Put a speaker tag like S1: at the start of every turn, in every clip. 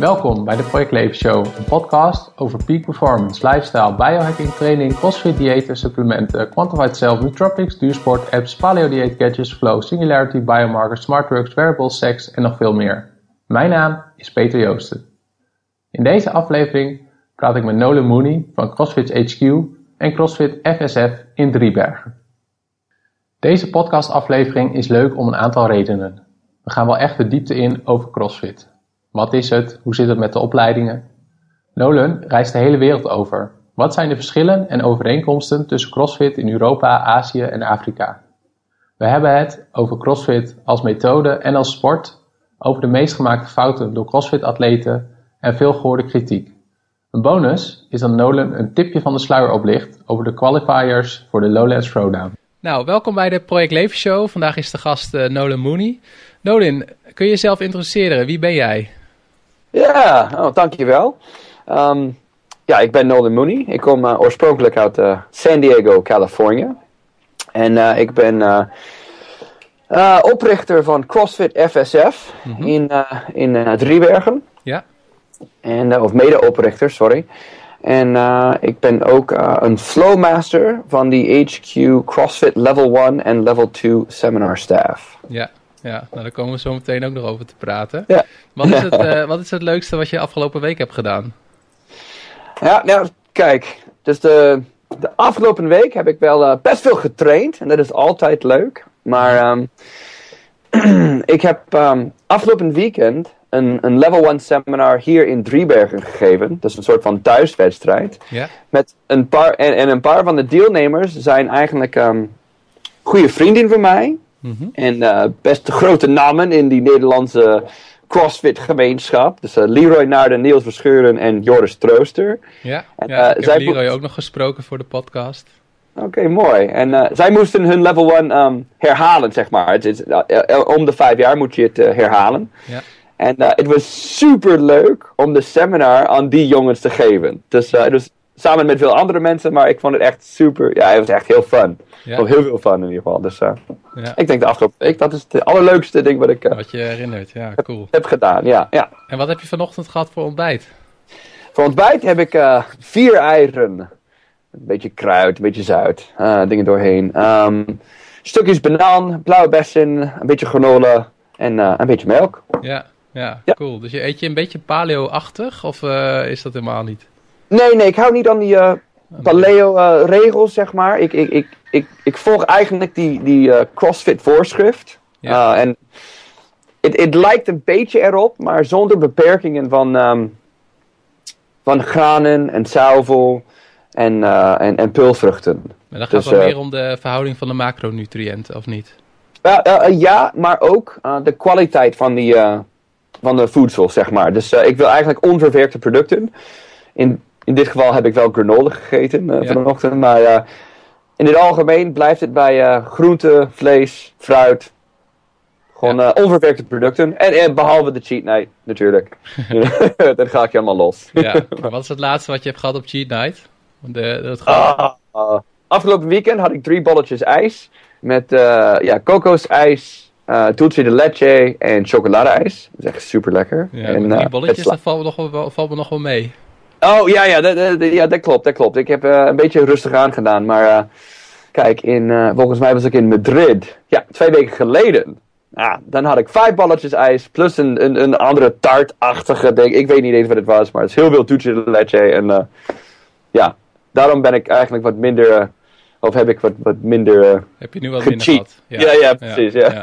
S1: Welkom bij de Project Leven Show, een podcast over peak performance, lifestyle, biohacking, training, crossfit diëten, supplementen, quantified self, nootropics, duursport, apps, paleo dieet, gadgets, flow, singularity, biomarkers, smart drugs, wearables, seks en nog veel meer. Mijn naam is Peter Joosten. In deze aflevering praat ik met Nolan Mooney van CrossFit HQ en CrossFit FSF in Driebergen. Deze podcastaflevering is leuk om een aantal redenen. We gaan wel echt de diepte in over CrossFit. Wat is het? Hoe zit het met de opleidingen? Nolan reist de hele wereld over. Wat zijn de verschillen en overeenkomsten tussen CrossFit in Europa, Azië en Afrika? We hebben het over CrossFit als methode en als sport, over de meest gemaakte fouten door CrossFit-atleten en veel gehoorde kritiek. Een bonus is dat Nolan een tipje van de sluier oplicht over de qualifiers voor de Lowlands Throwdown. Nou, welkom bij de Project Leven Show. Vandaag is de gast uh, Nolan Mooney. Nolan, kun je jezelf introduceren? Wie ben jij?
S2: Ja, oh, dankjewel. Um, ja, ik ben Nolan Mooney. Ik kom uh, oorspronkelijk uit uh, San Diego, Californië. En uh, ik ben oprichter van CrossFit FSF mm -hmm. in, in Driebergen.
S1: Ja.
S2: En, of mede-oprichter, sorry. En ik ben ook een flowmaster van die HQ CrossFit Level 1 en Level 2 seminar staff.
S1: Ja. Ja, nou, daar komen we zo meteen ook nog over te praten.
S2: Ja.
S1: Wat, is het, uh, wat is het leukste wat je afgelopen week hebt gedaan?
S2: Ja, nou, kijk. Dus de, de afgelopen week heb ik wel uh, best veel getraind. En dat is altijd leuk. Maar um, ik heb um, afgelopen weekend een, een level 1 seminar hier in Driebergen gegeven. Dat is een soort van thuiswedstrijd.
S1: Ja.
S2: Met een paar, en, en een paar van de deelnemers zijn eigenlijk um, goede vrienden van mij.
S1: Mm -hmm.
S2: En uh, best grote namen in die Nederlandse CrossFit-gemeenschap. Dus uh, Leroy Naarden, Niels Verscheuren en Joris Trooster.
S1: Ja, en, ja uh, ik heb Leroy ook nog gesproken voor de podcast.
S2: Oké, okay, mooi. En zij moesten hun level 1 um, herhalen, zeg maar. Het is, om de vijf jaar moet je het herhalen.
S1: Ja.
S2: En het was super leuk om de seminar aan die jongens te geven. Dus het was samen met veel andere mensen, maar ik vond het echt super. Ja, het was echt heel fun.
S1: Ja.
S2: Vond heel veel fun in ieder geval. Dus uh,
S1: ja.
S2: ik denk de afgelopen week, dat is het allerleukste ding wat ik uh,
S1: wat je herinnert. Ja,
S2: heb,
S1: cool.
S2: heb gedaan. Ja, ja.
S1: En wat heb je vanochtend gehad voor ontbijt?
S2: Voor ontbijt heb ik uh, vier eieren. Een beetje kruid, een beetje zout. dingen doorheen. Um, stukjes banaan, blauwe bessen, een beetje granola en een beetje melk.
S1: Ja, ja, ja, cool. Dus je eet je een beetje paleo-achtig of is dat helemaal niet?
S2: Nee, nee, ik hou niet aan die paleo-regels, zeg maar. Ik, ik, ik, ik, ik volg eigenlijk die, die uh, CrossFit-voorschrift.
S1: Ja.
S2: En het, het lijkt een beetje erop, maar zonder beperkingen van, um, van granen en zuivel en, uh, en, en pulvruchten.
S1: Maar dan gaat het dus, meer om de verhouding van de macronutriënten, of niet?
S2: ja, maar ook de kwaliteit van, die, van de voedsel, zeg maar. Dus ik wil eigenlijk onverwerkte producten. In, in dit geval heb ik wel granola gegeten uh,
S1: Ja.
S2: vanochtend. Maar uh, in het algemeen blijft het bij uh, groente, vlees, fruit. Gewoon
S1: Ja.
S2: onverwerkte producten. En, en behalve de cheat night, natuurlijk. Dan ga ik helemaal los.
S1: Ja. Wat is het laatste wat je hebt gehad op Cheat Night? De, dat
S2: Ah, ah. afgelopen weekend had ik drie bolletjes ijs. Met ja, kokosijs, uh, dulce de leche en chocoladeijs. Dat is echt super lekker.
S1: ja,
S2: en,
S1: met
S2: uh,
S1: bolletjes, dat valt me, nog wel, valt me nog wel mee.
S2: Oh ja, ja, dat, ja, dat klopt, dat klopt. Ik heb eh, een beetje rustig aangedaan, maar eh, kijk, in, eh, volgens mij was ik in Madrid, ja, twee weken geleden. Ja, dan had ik vijf balletjes ijs, plus een, een, een andere taartachtige ding. Ik weet niet eens wat het was, maar het is heel veel dulce de leche. En ja, daarom ben ik eigenlijk wat minder, of heb ik wat, wat minder...
S1: Heb je nu wat minder gehad?
S2: Ja, ja, precies, ja.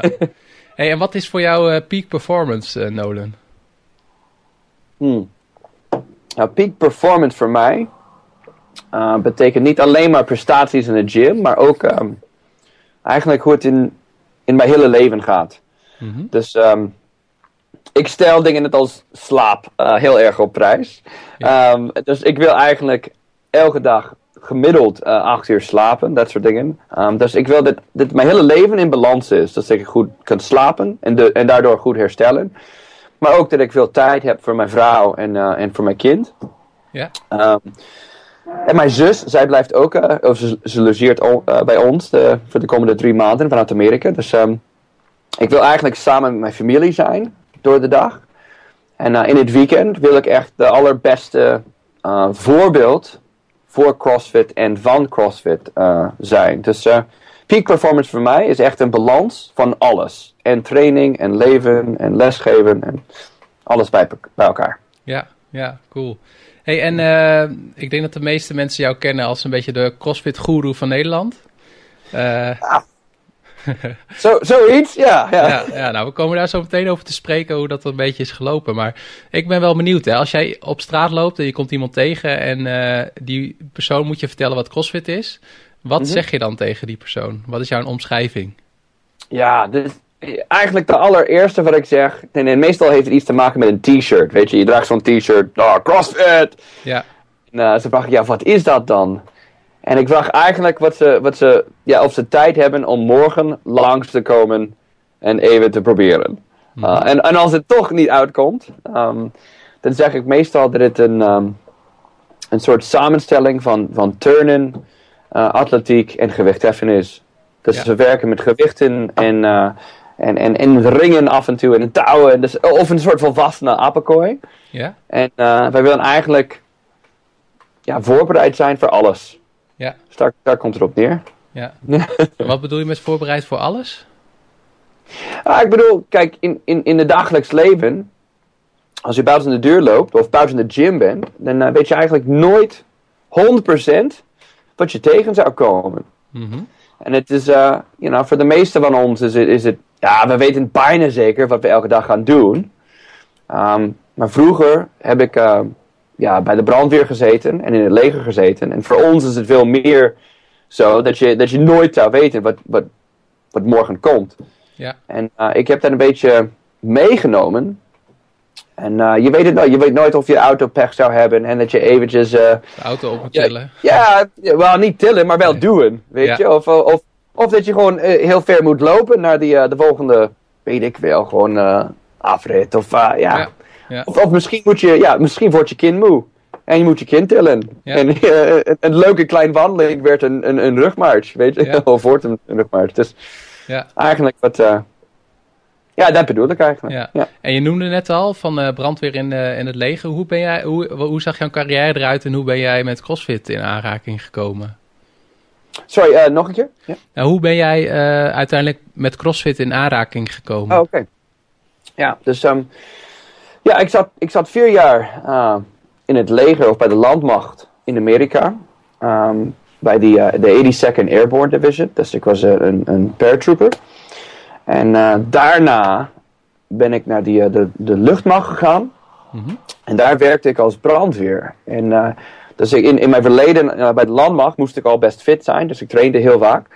S1: Hey, en wat is voor jou peak performance, Nolan?
S2: Hmm. Nou, peak performance voor mij uh, betekent niet alleen maar prestaties in de gym, maar ook ehm, eigenlijk hoe het in, in mijn hele leven gaat.
S1: Mhm.
S2: Dus ehm, ik stel dingen net als slaap uh, heel erg op prijs.
S1: Ja.
S2: Ehm, dus ik wil eigenlijk elke dag gemiddeld uh, acht uur slapen, dat soort dingen. Um, dus ik wil dat, dat mijn hele leven in balans is. Dat ik goed kan slapen en, de, en daardoor goed herstellen. Maar ook dat ik veel tijd heb voor mijn vrouw en, uh, en voor mijn kind.
S1: Ja?
S2: Um, en mijn zus, zij blijft ook, uh, of ze, ze logeert o- uh, bij ons de, voor de komende drie maanden vanuit Amerika. Dus um, ik wil eigenlijk samen met mijn familie zijn door de dag. En in het weekend wil ik echt de allerbeste voorbeeld voor CrossFit en van CrossFit zijn. Dus peak performance voor mij is echt een balans van alles. En training en leven en lesgeven en alles bij, bij elkaar.
S1: Ja, ja, cool. Hey, en uh, ik denk dat de meeste mensen jou kennen als een beetje de CrossFit-guru van Nederland.
S2: Uh, ja. zo, zoiets, ja, ja.
S1: ja. Ja, nou, we komen daar zo meteen over te spreken hoe dat een beetje is gelopen. Maar ik ben wel benieuwd, hè. Als jij op straat loopt en je komt iemand tegen en uh, die persoon moet je vertellen wat CrossFit is. Wat mhm. zeg je dan tegen die persoon? Wat is jouw omschrijving?
S2: Ja, dus eigenlijk de allereerste wat ik zeg. En, meestal heeft het iets te maken met een t-shirt. Weet je, je draagt zo'n t-shirt. Oh, CrossFit!
S1: Ja.
S2: En uh, ze vragen, ja, wat is dat dan? En ik vraag eigenlijk wat ze, wat ze, ja, of ze tijd hebben om morgen langs te komen en even te proberen. Mhm. Uh, en, en als het toch niet uitkomt, um, dan zeg ik meestal dat het een, um, een soort samenstelling van, van turnen, uh, atletiek en gewichtheffen is. Dus ja. we werken met gewichten en en, en, en ringen af en toe en touwen. Dus, of een soort volwassene apenkooi.
S1: Ja.
S2: En uh, wij willen eigenlijk ja, voorbereid zijn voor alles.
S1: Ja.
S2: Dus daar, daar komt het op neer.
S1: Ja. Wat bedoel je met voorbereid voor alles?
S2: Ah, ik bedoel, kijk, in, in, in het dagelijks leven, als je buiten de deur loopt of buiten de gym bent, dan weet je eigenlijk nooit 100% wat je tegen zou komen.
S1: Mm
S2: En het is, uh, you know, voor de meeste van ons is het, is het ja, we weten bijna zeker wat we elke dag gaan doen. Um, maar vroeger heb ik uh, ja, bij de brandweer gezeten en in het leger gezeten. En voor ons is het veel meer zo dat je, dat je nooit zou weten wat, wat, wat morgen komt.
S1: Ja.
S2: En uh, ik heb dat een beetje meegenomen. En uh, je, weet het nooit, je weet nooit of je auto pech zou hebben en dat je eventjes...
S1: de auto op moet tillen.
S2: Ja, ja, wel niet tillen, maar wel doen, weet je. Of, of of dat je gewoon uh, heel ver moet lopen naar die, de volgende, weet ik wel, gewoon afrit. Of, ja. ja, ja. Of, of, misschien, moet je, ja, misschien wordt je kind moe. En je moet je kind tillen. En een, een, leuke klein wandeling werd een, een, een rugmarch, weet je. of wordt een, rugmarch. Dus
S1: ja.
S2: eigenlijk wat... ja, dat bedoel ik eigenlijk. Ja.
S1: En je noemde net al van brandweer in, in het leger. Hoe, ben jij, hoe, hoe zag jouw carrière eruit en hoe ben jij met CrossFit in aanraking gekomen?
S2: Sorry, uh, nog een keer? Ja.
S1: Nou, hoe ben jij uiteindelijk met CrossFit in aanraking gekomen?
S2: Oh, oké. Ja, dus um, ja, ik zat, ik zat vier jaar in het leger of bij de landmacht in Amerika. Um, bij de, de 82nd Airborne Division. Dus ik was een, een paratrooper. En daarna ben ik naar die, de, de luchtmacht gegaan.
S1: Mm -hmm.
S2: En daar werkte ik als brandweer. En dus in, in mijn verleden uh, bij de landmacht moest ik al best fit zijn. Dus ik trainde heel vaak.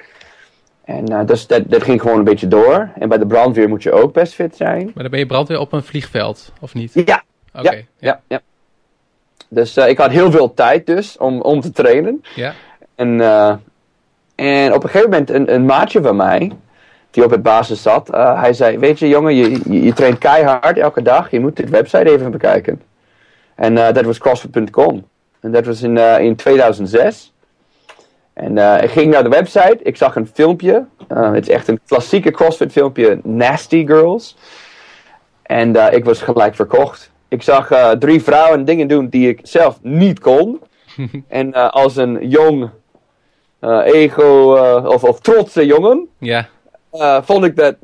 S2: En uh, dus dat, dat ging gewoon een beetje door. En bij de brandweer moet je ook best fit zijn.
S1: Maar dan ben je brandweer op een vliegveld, of niet?
S2: Ja.
S1: Oké.
S2: ja, ja. ja, Dus uh, ik had heel veel tijd dus om, om te trainen.
S1: Ja.
S2: En, en op een gegeven moment een, een maatje van mij, die op het basis zat, hij zei, weet je jongen, je, je, je, traint keihard elke dag. Je moet dit website even bekijken. En dat was crossfit.com. En dat was in, uh, in 2006. En ik ging naar de website. Ik zag een filmpje. Het is echt een klassieke CrossFit filmpje. Nasty Girls. En ik was gelijk verkocht. Ik zag drie vrouwen dingen doen die ik zelf niet kon. en als een jong, ego of, of trotse jongen.
S1: Ja.
S2: Vond ik dat,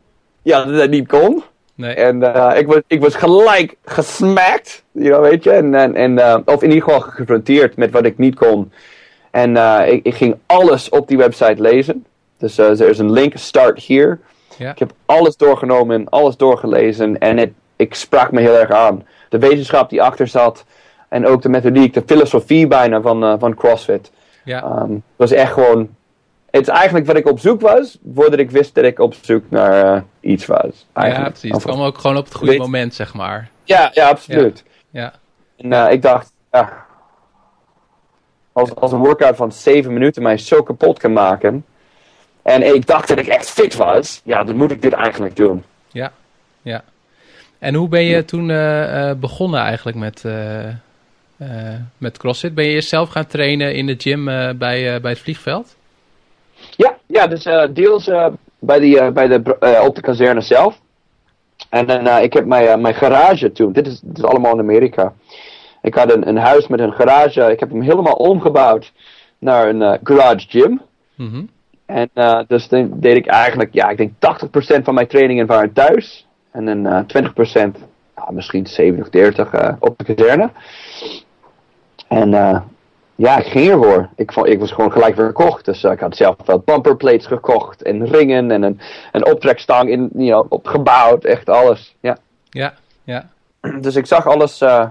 S2: ja, dat niet kon.
S1: Nee.
S2: En uh, ik, was, ik was gelijk gesmaakt, you know, weet je. En, en, en, uh, of in ieder geval geconfronteerd met wat ik niet kon. En uh, ik, ik, ging alles op die website lezen. Dus er is een link, start here.
S1: Ja.
S2: Ik heb alles doorgenomen, alles doorgelezen. En het, ik sprak me heel erg aan. De wetenschap die achter zat. En ook de methodiek, de filosofie bijna van, van CrossFit.
S1: Ja.
S2: Um, was echt gewoon het is eigenlijk wat ik op zoek was, voordat ik wist dat ik op zoek naar uh, iets was.
S1: Eigenlijk. Ja, precies. Het kwam ook gewoon op het goede moment, zeg maar.
S2: Ja, ja absoluut.
S1: Ja. ja.
S2: En uh, ik dacht, ja, als, als een workout van 7 minuten mij zo kapot kan maken. En ik dacht dat ik echt fit was, ja, dan moet ik dit eigenlijk doen.
S1: Ja, ja. En hoe ben je toen uh, begonnen eigenlijk met, met CrossFit? Ben je eerst zelf gaan trainen in de gym bij, bij het vliegveld?
S2: Ja, ja dus uh, deels uh, bij, die, uh, bij de, op de kazerne zelf. En dan, eh, ik heb mijn, eh, mijn garage toen, dit is, dit is allemaal in Amerika. Ik had een, een huis met een garage, ik heb hem helemaal omgebouwd naar een eh, garage gym.
S1: Mhm.
S2: En eh, dus dan deed ik eigenlijk, ja, ik denk 80% van mijn trainingen waren thuis. En dan eh 20%, ja, misschien 70, 30 eh, op de kazerne. En eh, ja, ik ging ervoor. Ik, vond, ik was gewoon gelijk verkocht. Dus eh, ik had zelf wel bumperplates gekocht en ringen en een, een optrekstang in, you know, opgebouwd. Echt alles, ja.
S1: Ja, ja.
S2: Dus ik zag alles, eh,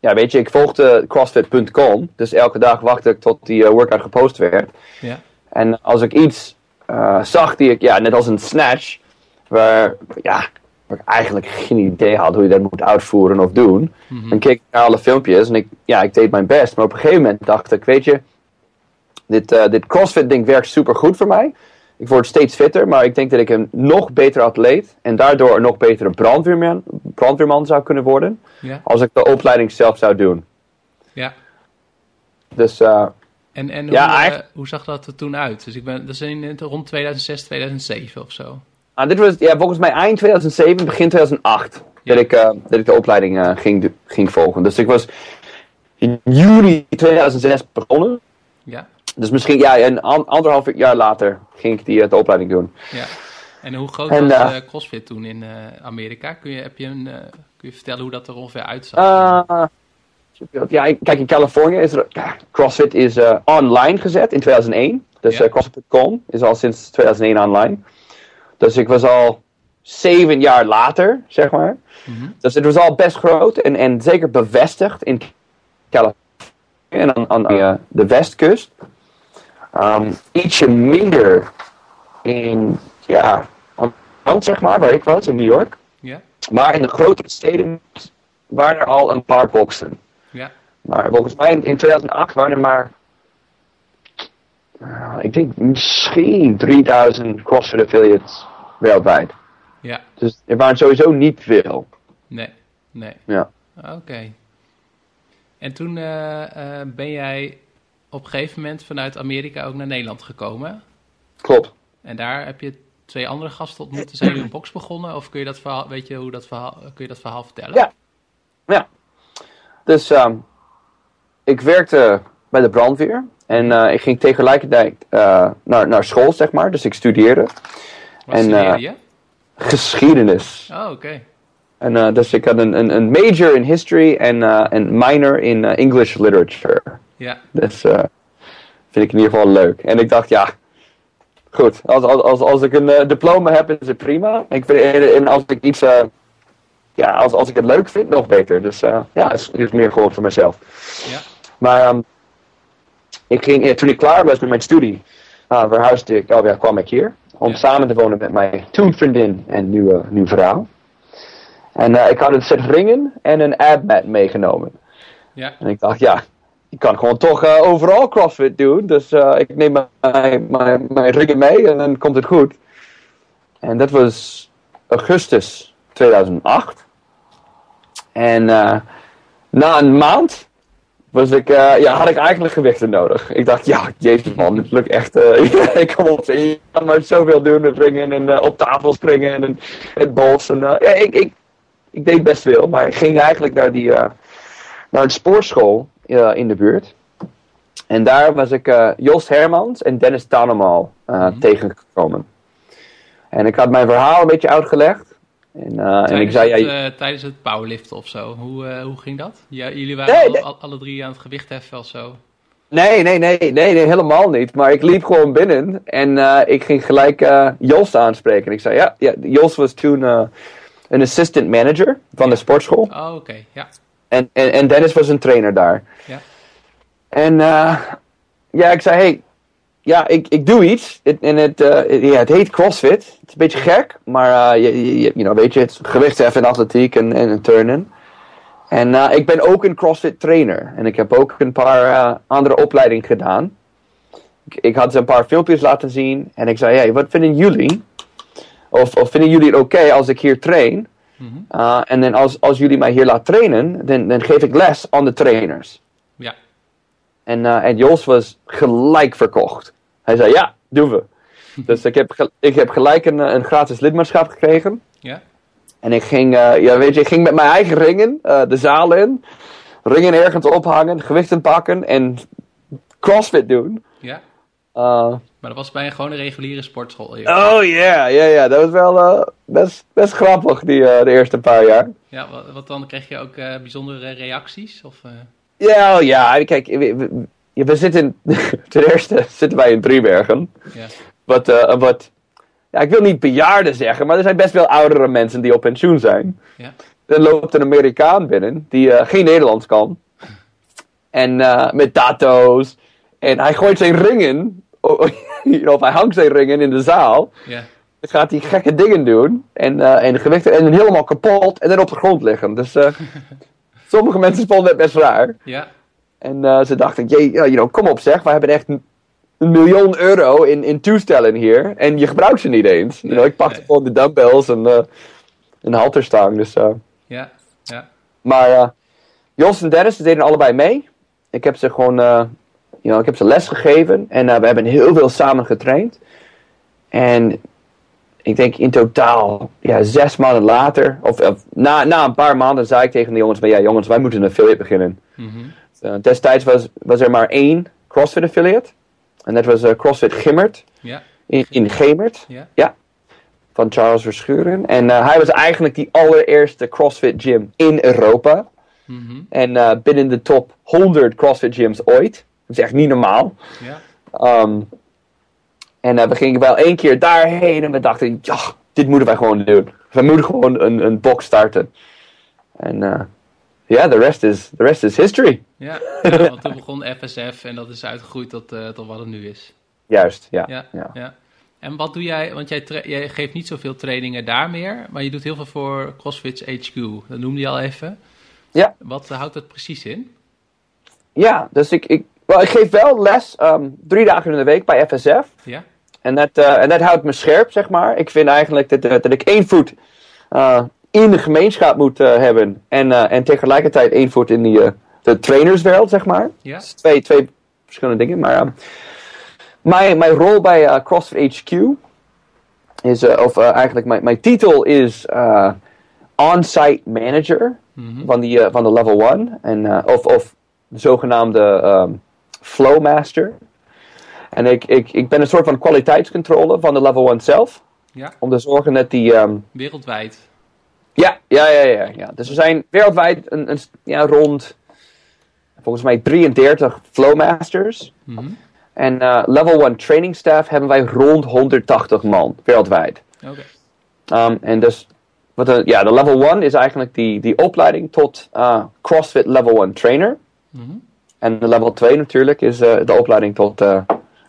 S2: ja weet je, ik volgde crossfit.com. Dus elke dag wachtte ik tot die eh, workout gepost werd.
S1: Ja.
S2: En als ik iets zag die ik, ja, net als een snatch, waar, ja, waar ik eigenlijk geen idee had hoe je dat moet uitvoeren of doen,
S1: Mhm.
S2: dan keek ik naar alle filmpjes en ik, ja, ik deed mijn best. Maar op een gegeven moment dacht ik, weet je, dit, eh, dit CrossFit-ding werkt super goed voor mij. Ik word steeds fitter, maar ik denk dat ik een nog betere atleet en daardoor een nog betere brandweerman, brandweerman zou kunnen worden
S1: Ja.
S2: als ik de opleiding zelf zou doen.
S1: ja.
S2: Dus eh,
S1: En, en hoe,
S2: Ja,
S1: eh,
S2: eigenlijk-
S1: hoe zag dat er toen uit? Dus ik ben, dat is in- rond 2006, 2007 of zo.
S2: Ah, dit was ja, volgens mij eind 2007, begin 2008
S1: Ja.
S2: dat, ik, eh, dat ik de opleiding eh, ging, ging volgen. Dus ik was in juli 2006 begonnen.
S1: Ja,
S2: Dus misschien ja, een an- anderhalf jaar later ging ik die, eh, de opleiding doen.
S1: ja. En hoe groot
S2: En,
S1: was CrossFit toen in Amerika? Kun je, heb je een, kun je vertellen hoe dat er ongeveer uitzag?
S2: Ja, kijk, in Californië is er, CrossFit is online gezet in 2001. Dus
S1: Ja.
S2: CrossFit.com is al sinds 2001 online. Dus ik was al zeven jaar later, zeg maar.
S1: Mhm.
S2: Dus het was al best groot en, en zeker bevestigd in Californië en aan, aan eh, de westkust. Um, ietsje minder in, ja, hand, zeg maar, waar ik was, in New York. Maar in de grotere steden waren er al een paar boxen. Maar volgens mij in, in 2008 waren er maar, eh, ik denk misschien 3000 CrossFit affiliates wereldwijd.
S1: ja.
S2: Dus er waren sowieso niet veel.
S1: Nee, nee.
S2: Ja.
S1: Oké. En toen eh, eh, ben jij op een gegeven moment vanuit Amerika ook naar Nederland gekomen.
S2: Klopt.
S1: En daar heb je twee andere gasten ontmoet. Zijn jullie een box begonnen? Of kun je dat verhaal, weet je hoe dat verhaal, kun je dat verhaal vertellen?
S2: Ja. Ja. Dus ehm, ik werkte bij de brandweer. En eh, ik ging tegelijkertijd naar, naar school, zeg maar. Dus ik studeerde
S1: Wat
S2: en,
S1: studeerde
S2: eh,
S1: je?
S2: geschiedenis.
S1: Oh, oké.
S2: En eh, dus ik had een, een, een major in history en eh, een minor in English literature.
S1: Ja,
S2: Dus vind ik in ieder geval leuk. En ik dacht, ja, goed. Als, als, als, als ik een diploma heb, is het prima. Ik vind, en- als ik iets, ja, als, als ik het leuk vind, nog beter. Dus ja, het is, is meer gewoon voor mezelf.
S1: ja,
S2: Maar ehm, ik ging, toen ik klaar was met mijn studie, uh, verhuisde ik, oh ja, kwam ik hier. Om
S1: Ja.
S2: samen te wonen met mijn toen vriendin en nieuwe, nieuwe vrouw. En eh, ik had een set ringen en een abmat meegenomen.
S1: ja,
S2: En ik dacht, ja, ik kan gewoon toch eh, overal CrossFit doen. Dus eh, ik neem mijn, mijn, mijn ringen mee en dan komt het goed. En dat was augustus 2008. En na een maand was ik, eh, ja, had ik eigenlijk gewichten nodig. Ik dacht, ja, jezus man, dit lukt echt. eh, ik kom op, kan maar zoveel doen met ringen en eh, op tafel springen en, en, en bols. En, eh, ja, ik, ik, ik deed best veel, maar ik ging eigenlijk naar die... eh, naar een spoorschool eh, in de buurt. En daar was ik eh, Jos Hermans en Dennis Tanemal eh,
S1: Mhm.
S2: tegengekomen. En ik had mijn verhaal een beetje uitgelegd. En, eh, en ik
S1: Tijdens,
S2: zei,
S1: het,
S2: ja,
S1: eh, tijdens het powerliften of zo. Hoe, eh, hoe ging dat? Ja, jullie waren
S2: Nee,
S1: al-
S2: nee.
S1: al- alle drie aan het gewicht heffen of zo.
S2: nee, nee, nee, nee, nee, helemaal niet. Maar ik liep gewoon binnen en ik ging gelijk Jos aanspreken. En ik zei, ja, ja Jos was toen een assistant manager van de sportschool.
S1: Oh, oké. Ja,
S2: En, en, en Dennis was een trainer daar.
S1: Ja.
S2: En ja, ik zei, hey, ja, ik, ik doe iets. Het- en het, eh, ja, het heet CrossFit. Het is een beetje gek, maar eh, je, you know, weet je, het is gewichtsheffen en atletiek en, en turnen. En eh, ik ben ook een CrossFit trainer. En ik heb ook een paar andere opleidingen gedaan. Ik, ik had ze een paar filmpjes laten zien. En ik zei, hey, wat vinden jullie? Of, of vinden jullie het oké als ik hier train?
S1: Mhm.
S2: Uh, en dan als, als jullie mij hier laten trainen, dan, dan geef ik les aan de trainers.
S1: ja,
S2: En, uh, en Jos was gelijk verkocht. Hij zei, ja, doen we. dus ik heb, ik heb gelijk een, eh, een gratis lidmaatschap gekregen.
S1: ja.
S2: En ik ging, eh, ja, weet je, ik ging met mijn eigen ringen eh, de zaal in. Ringen ergens ophangen, gewichten pakken en crossfit doen.
S1: Ja.
S2: Uh,
S1: maar dat was bij een gewoon een reguliere sportschool.
S2: Oh ja, ja, ja. Dat was wel best, best grappig die, de eerste paar jaar.
S1: Ja, wat, wat dan? Kreeg je ook bijzondere reacties? Of,
S2: Ja, oh, ja. Kijk, we, zitten, ten eerste zitten wij in Driebergen.
S1: Ja.
S2: Wat, wat, ja, ik wil niet bejaarden zeggen, maar er zijn best wel oudere mensen die op pensioen zijn.
S1: Ja.
S2: Er loopt een Amerikaan binnen die geen Nederlands kan. En met tato's. En hij gooit zijn ringen of hij hangt zijn ringen in de zaal.
S1: Ja.
S2: Dan gaat hij gekke dingen doen. En, en gewichten en helemaal kapot. En dan op de grond liggen. Dus sommige mensen vonden het best raar.
S1: Ja.
S2: En uh, ze dachten, jee, you know, kom op zeg. We hebben echt een, miljoen euro in, in toestellen hier. En je gebruikt ze niet eens.
S1: Nee,
S2: you know, ik pakte
S1: nee.
S2: gewoon de dumbbells en een halterstang. Dus,
S1: ja, ja.
S2: Maar Jos en Dennis ze deden allebei mee. Ik heb ze gewoon you know, ik heb ze les gegeven en we hebben heel veel samen getraind. En ik denk in totaal, ja, zes maanden later, of, of na, na een paar maanden, zei ik tegen de jongens: ja, jongens, wij moeten een affiliate beginnen.
S1: Mm -hmm.
S2: Uh, destijds was, was er maar één CrossFit affiliate. En dat was uh, CrossFit Gimmert.
S1: Ja.
S2: In, in Gemert.
S1: Ja.
S2: ja. Van Charles Verschuren. En uh, hij was eigenlijk die allereerste CrossFit gym in Europa.
S1: Mm -hmm.
S2: En binnen de top 100 CrossFit gyms ooit. Dat is echt niet normaal.
S1: Ja.
S2: Um, en we gingen wel één keer daarheen en we dachten, ja, dit moeten wij gewoon doen. We moeten gewoon een, een box starten. En ja, the, rest is, the rest is history.
S1: Ja, ja want toen begon FSF en dat is uitgegroeid tot, uh, tot wat het nu is.
S2: Juist, ja.
S1: Ja,
S2: ja.
S1: ja. En wat doe jij, want jij, jij, geeft niet zoveel trainingen daar meer, maar je doet heel veel voor CrossFit HQ. Dat noemde je al even.
S2: Ja.
S1: Wat houdt dat precies in?
S2: Ja, dus ik, ik, well, ik geef wel les um, drie dagen in de week bij FSF.
S1: Ja.
S2: En dat, uh, en dat houdt me scherp, zeg maar. Ik vind eigenlijk dat, uh, dat ik één voet uh, in de gemeenschap moet hebben. En, en tegelijkertijd voet in die, de trainerswereld, zeg maar.
S1: Ja.
S2: Twee, twee verschillende dingen. Maar mijn, mijn rol bij CrossFit HQ is, of eigenlijk mijn, mijn titel is on-site manager
S1: mm -hmm.
S2: van, die, van de level 1. En, of, of de zogenaamde um, Flowmaster. En ik, ik, ik ben een soort van kwaliteitscontrole van de level 1 zelf.
S1: Ja.
S2: Om te zorgen dat die... Um,
S1: Wereldwijd.
S2: Ja, ja, ja, ja, ja. Dus er zijn wereldwijd een, een, ja, rond, volgens mij 33 Flowmasters.
S1: Mm -hmm.
S2: En uh, level 1 training staff hebben wij rond 180 man wereldwijd.
S1: Oké.
S2: Okay. Um, en dus, wat de, ja, de level 1 is eigenlijk die, die opleiding tot uh, CrossFit level 1 trainer.
S1: Mm -hmm.
S2: En de level 2 natuurlijk is uh, de opleiding tot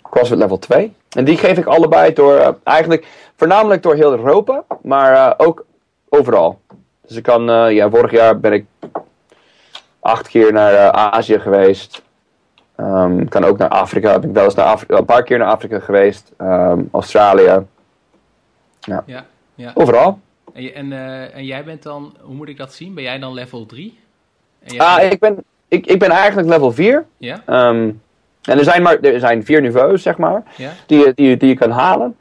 S2: CrossFit level 2. En die geef ik allebei door, eigenlijk voornamelijk door heel Europa, maar ook overal. Dus ik kan, ja, vorig jaar ben ik acht keer naar Azië geweest. Um, kan ook naar Afrika, ben ik wel eens naar Afrika, een paar keer naar Afrika geweest. Um, Australië. Ja.
S1: Ja, ja.
S2: Overal.
S1: En, en, en jij bent dan, hoe moet ik dat zien? Ben jij dan level 3?
S2: Ah, bent... ik ben, ik, ik ben eigenlijk level 4.
S1: Ja.
S2: Um, en er zijn, maar, er zijn vier niveaus, zeg maar,
S1: ja.
S2: die, die, die je kan halen.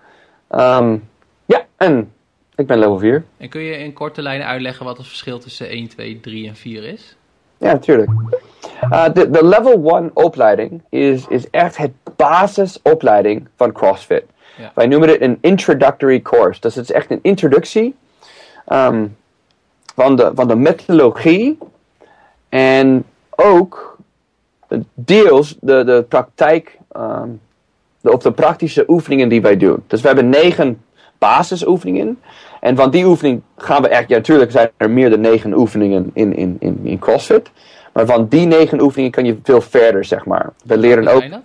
S2: Ja, en ik ben level 4.
S1: En kun je in korte lijnen uitleggen wat het verschil tussen 1, 2, 3 en 4 is?
S2: Ja, natuurlijk. Uh, de, de level 1 opleiding is, is echt het basisopleiding van CrossFit.
S1: Ja.
S2: Wij noemen het een introductory course. Dus het is echt een introductie um, van, de, van de methodologie en ook deels de, de praktijk, um, de, of de praktische oefeningen die wij doen. Dus we hebben negen basisoefeningen. En van die oefening gaan we echt, ja natuurlijk zijn er meer dan negen oefeningen in, in, in, in CrossFit. Maar van die negen oefeningen kan je veel verder, zeg maar. We leren ook...
S1: zijn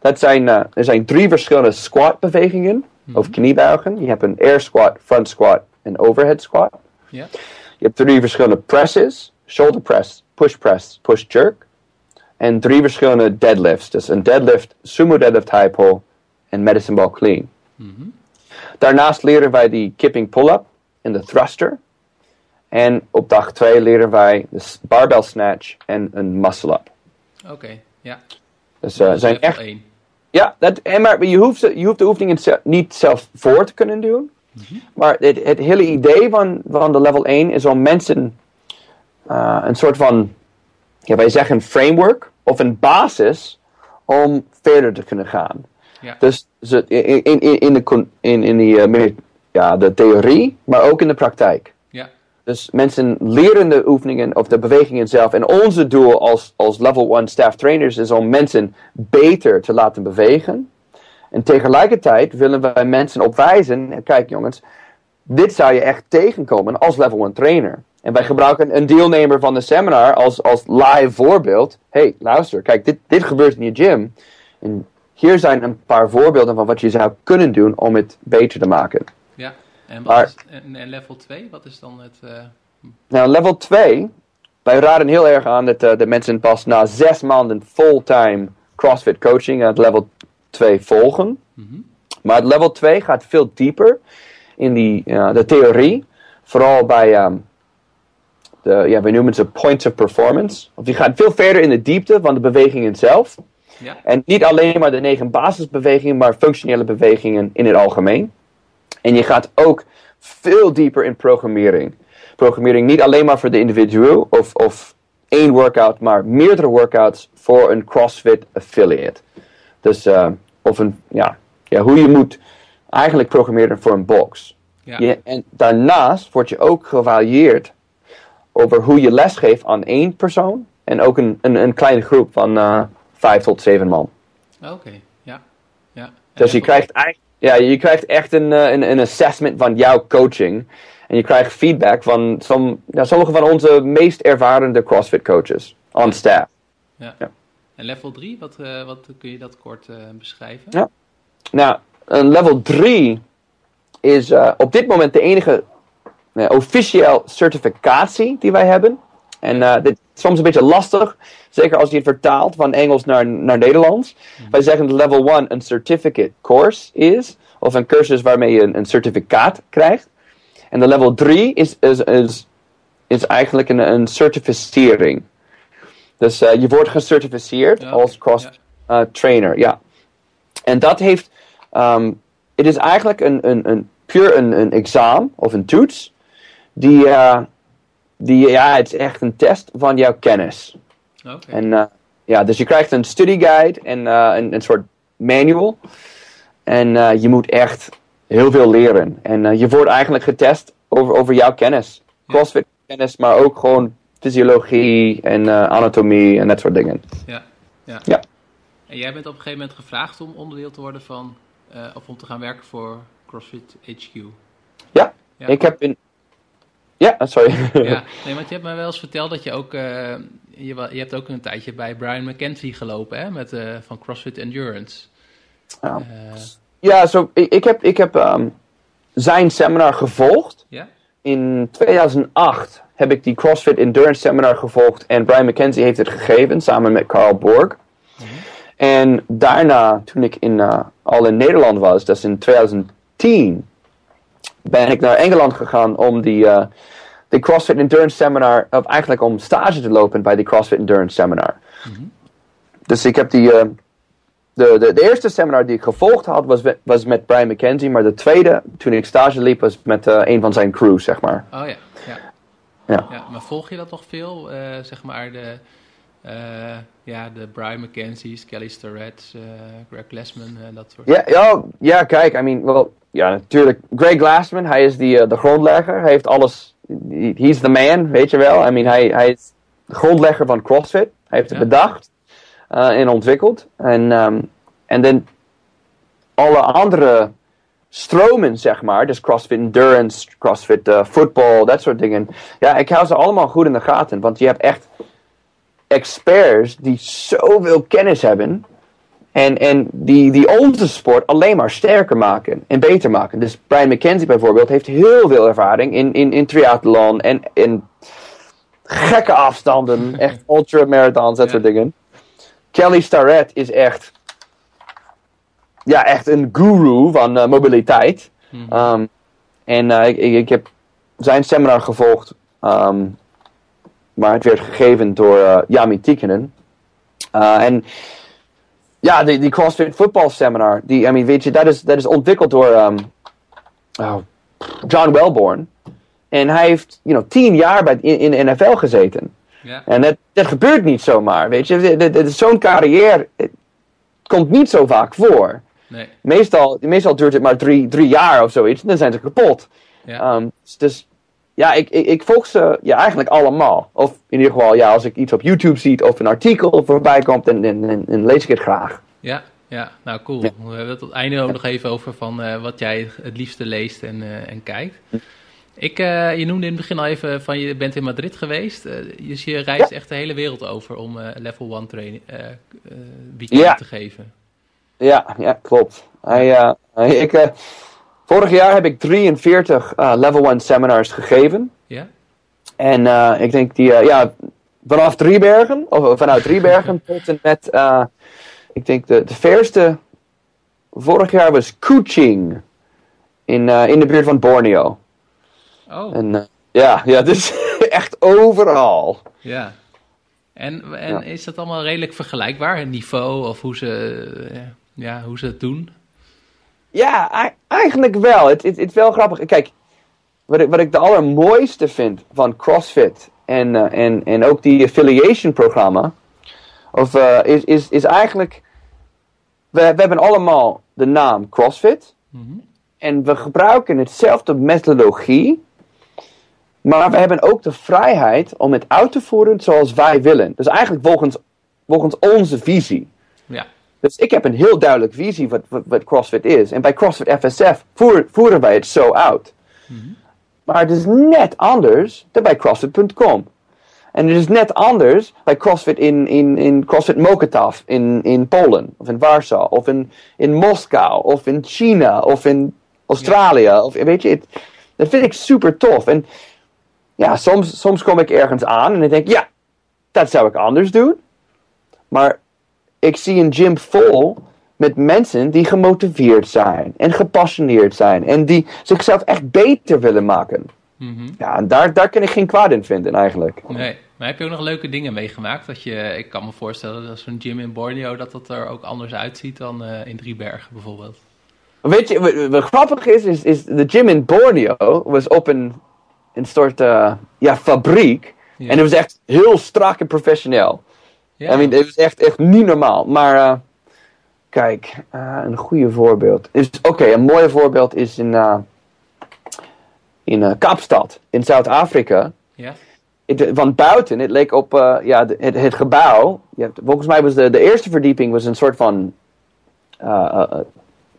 S1: dat?
S2: Zijn, uh, er zijn drie verschillende squat bewegingen.
S1: Mhm.
S2: Of kniebuigen. Je hebt een air squat, front squat en overhead squat. Je hebt drie verschillende presses. Shoulder press, push press, push jerk. En drie verschillende deadlifts. Dus een deadlift, sumo deadlift high pull en medicine ball clean.
S1: Mhm.
S2: Daarnaast leren wij die kipping pull-up en de thruster. En op dag 2 leren wij de barbell snatch en een muscle-up.
S1: Oké, ja.
S2: Dus uh, zijn echt...
S1: één.
S2: Ja, dat, en maar je hoeft, je hoeft de oefeningen niet zelf voor te kunnen doen. Maar het, het hele idee van, van de level 1 is om mensen uh, een soort van, ja, wij zeggen framework of een basis om verder te kunnen gaan.
S1: Ja.
S2: Dus in, in, in, de, in, in die, uh, meer, ja, de theorie, maar ook in de praktijk.
S1: Ja.
S2: Dus mensen leren de oefeningen of de bewegingen zelf. En onze doel als, als level 1 staff trainers is om mensen beter te laten bewegen. En tegelijkertijd willen wij mensen opwijzen. Kijk jongens, dit zou je echt tegenkomen als level 1 trainer. En wij gebruiken een deelnemer van de seminar als, als live voorbeeld. hey, luister, kijk, dit, dit gebeurt in je gym. En hier zijn een paar voorbeelden van wat je zou kunnen doen om het beter te maken.
S1: Ja. En, wat
S2: Maar-
S1: is, en, en level 2, wat is dan het... eh,
S2: Nou, level 2. Wij raden heel erg aan dat eh, de mensen pas na zes maanden fulltime CrossFit coaching het level 2 volgen.
S1: mhm.
S2: Maar het level 2 gaat veel dieper in die, de theorie. Vooral bij, ehm, de, ja, we noemen ze points of performance. Of die gaat veel verder in de diepte van de bewegingen zelf.
S1: Ja.
S2: En niet alleen maar de negen basisbewegingen, maar functionele bewegingen in het algemeen. En je gaat ook veel dieper in programmering. Programmering niet alleen maar voor de individueel of, of één workout, maar meerdere workouts voor een CrossFit affiliate. Dus, eh, of een, ja, ja, hoe je moet eigenlijk programmeren voor een box.
S1: Ja.
S2: Je- en daarnaast word je ook gevarieerd over hoe je lesgeeft aan één persoon en ook een, een, een kleine groep van eh, vijf tot zeven man.
S1: Oké, ja. ja.
S2: Dus je krijgt, eigenlijk, ja, je krijgt echt een, eh, een, een assessment van jouw coaching. En je krijgt feedback van som, ja, sommige van onze meest ervarende CrossFit coaches on staff.
S1: Ja.
S2: Ja.
S1: En level 3, wat, eh, wat kun je dat kort eh, beschrijven?
S2: Ja. Nou, een level 3 is op dit moment de enige officieel certificatie die wij hebben. En eh, dit is soms een beetje lastig, zeker als je het vertaalt van Engels naar, naar Nederlands. Wij zeggen dat level 1 een certificate course is, of een cursus waarmee je een, een certificaat krijgt. En de level 3 is, is, is, is eigenlijk een, een certificering. Dus eh, je wordt gecertificeerd
S1: Ja,
S2: als cross
S1: ja.
S2: uh, trainer, ja. En dat heeft, ehm, het is eigenlijk een, een, een puur een, een examen of een toets, die, eh, die, ja, het is echt een test van jouw kennis.
S1: Oké.
S2: En eh, ja, dus je krijgt een study guide en eh, een, een soort manual. En eh, je moet echt heel veel leren. En je wordt eigenlijk getest over, over jouw kennis. Crossfit kennis, maar ook gewoon fysiologie en anatomie en dat soort dingen.
S1: Ja. Ja.
S2: Ja.
S1: En jij bent op een gegeven moment gevraagd om onderdeel te worden van, of om te gaan werken voor CrossFit HQ.
S2: Ja,
S1: Ja.
S2: ik heb in... Ja, sorry.
S1: Ja, nee, want je hebt mij wel eens verteld dat je ook, eh, je, je hebt ook een tijdje bij Brian McKenzie gelopen, hè, met, eh, van CrossFit Endurance.
S2: Ja.
S1: Eh,
S2: Ja, zo, ik, ik heb, ik heb ehm, zijn seminar gevolgd.
S1: ja?
S2: In 2008 heb ik die CrossFit Endurance Seminar gevolgd en Brian McKenzie heeft het gegeven samen met Carl Borg. En daarna, toen ik in, al in Nederland was, dat is in 2010, ben ik naar Engeland gegaan om die, die CrossFit Endurance Seminar, of eigenlijk om stage te lopen bij die CrossFit Endurance Seminar. Dus ik heb die, eh, de, de, de eerste seminar die ik gevolgd had was, met- was met Brian McKenzie, maar de tweede, toen ik stage liep, was met eh, een van zijn crew, zeg maar.
S1: Oh ja, ja.
S2: Ja.
S1: ja. Maar volg je dat nog veel? Eh, zeg maar de, ja, de Brian McKenzie's, Kelly Starrett, Greg en dat soort
S2: Ja, ja, ja, kijk, I mean, wel, ja, natuurlijk. Greg Glassman, hij is die, de grondlegger. Hij heeft alles, he's the man, weet je wel. I mean, hij, hij is de grondlegger van CrossFit. Hij heeft het
S1: Ja.
S2: bedacht eh, en ontwikkeld. En ehm, en dan alle andere stromen, zeg maar, dus CrossFit Endurance, CrossFit eh, Football, dat soort dingen. Ja, ik hou ze allemaal goed in de gaten, want je hebt echt experts die zoveel kennis hebben. En, en die, die onze sport alleen maar sterker maken en beter maken. Dus Brian McKenzie bijvoorbeeld heeft heel veel ervaring in, in, in triathlon en in gekke afstanden. Echt ultramarathons, dat
S1: Ja.
S2: soort dingen. Kelly Starrett is echt, ja, echt een guru van eh, mobiliteit.
S1: Mhm.
S2: Um, en eh, ik, ik, heb zijn seminar gevolgd, ehm, maar het werd gegeven door eh, Jami Tikkanen. Uh, en ja, die, die CrossFit voetbal seminar, die, I mean, weet je, dat is, dat is ontwikkeld door, um, oh, John Welborn. En hij heeft you know, tien jaar bij, in, in de NFL gezeten. En dat, dat gebeurt niet zomaar, weet je. Zo'n carrière komt niet zo vaak voor.
S1: Nee.
S2: Meestal, meestal duurt het maar drie, drie jaar of zoiets. En dan zijn ze kapot. Ehm, dus ja, ik, ik, ik volg ze ja, eigenlijk allemaal. Of in ieder geval, ja, als ik iets op YouTube zie of een artikel voorbij komt, dan, dan, dan, dan lees ik het graag.
S1: Ja, ja, nou cool.
S2: Ja.
S1: We hebben het op het einde ook nog even over van eh, wat jij het liefste leest en, eh, en kijkt. Ik, eh, je noemde in het begin al even van je bent in Madrid geweest. Dus je reist echt de hele wereld over om level 1 training weekend
S2: Ja.
S1: te geven.
S2: Ja, ja klopt. Hij, hij- ik, vorig jaar heb ik 43 eh, level 1 seminars gegeven.
S1: Ja?
S2: En eh, ik denk die, eh, ja, vanaf Driebergen, of vanuit Driebergen tot en met, ik denk de, de verste vorig jaar was Kuching. In, in de buurt van Borneo.
S1: Oh,
S2: En ja, ja, dus echt overal.
S1: ja. En, en
S2: Ja.
S1: is dat allemaal redelijk vergelijkbaar? Het niveau of hoe ze, ja, hoe ze het doen?
S2: Ja, eigenlijk wel. Het is wel grappig. Kijk, wat ik, wat ik de allermooiste vind van CrossFit en, eh, en, en ook die affiliation programma, of, eh, is, is, is eigenlijk, we, we hebben allemaal de naam CrossFit
S1: Mhm.
S2: en we gebruiken hetzelfde methodologie, maar we hebben ook de vrijheid om het uit te voeren zoals wij willen. Dus eigenlijk volgens, volgens onze visie.
S1: Ja,
S2: Dus ik heb een heel duidelijk visie wat, wat, wat CrossFit is. En bij CrossFit FSF voer- voeren wij het zo uit. Maar het is net anders dan bij CrossFit.com. En het is net anders bij CrossFit in, in, in CrossFit Mokotów in, in Polen, of in Warschau, of in, in Moskou, of in China, of in Australië. Of, weet je, het, dat vind ik super tof. En ja, soms, soms kom ik ergens aan en ik denk, ja, dat zou ik anders doen. Maar ik zie een gym vol met mensen die gemotiveerd zijn en gepassioneerd zijn en die zichzelf echt beter willen maken.
S1: Mhm.
S2: Ja, en daar, daar kan ik geen kwaad in vinden eigenlijk.
S1: Nee, maar heb je ook nog leuke dingen meegemaakt? Dat je, ik kan me voorstellen dat zo'n gym in Borneo, dat dat er ook anders uitziet dan eh, in Driebergen bijvoorbeeld.
S2: Weet je, wat, wat grappig is, is, is de gym in Borneo was op een, een soort eh, ja, fabriek.
S1: Ja.
S2: En het was echt heel strak en professioneel.
S1: Ja,
S2: I mean, het was echt, echt niet normaal. Maar eh, kijk, eh, een goede voorbeeld. Is, Oké, een mooi voorbeeld is in, eh, in Kaapstad, in Zuid-Afrika.
S1: ja?
S2: Het- van buiten, het leek op ja, het, het gebouw. Je hebt, volgens mij was de, de eerste verdieping was een soort van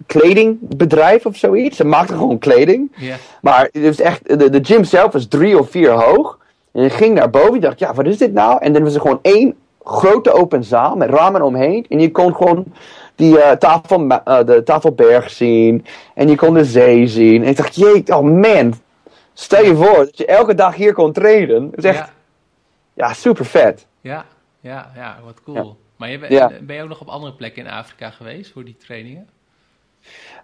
S2: kledingbedrijf of zoiets. Ze maakten gewoon kleding. Maar het was echt, de, de gym zelf was drie of vier hoog. En ik ging naar boven. Ik dacht, ja, wat is dit nou? En dan was er gewoon één grote open zaal met ramen omheen. En je kon gewoon die eh, tafel, eh, de tafelberg zien. En je kon de zee zien. En ik dacht, jee, oh man. Stel je voor dat je elke dag hier kon trainen. Het is echt,
S1: ja,
S2: ja, super vet.
S1: ja, ja, ja, wat cool.
S2: Ja.
S1: Maar je bent,
S2: Ja.
S1: ben je ook nog op andere plekken in Afrika geweest voor die trainingen?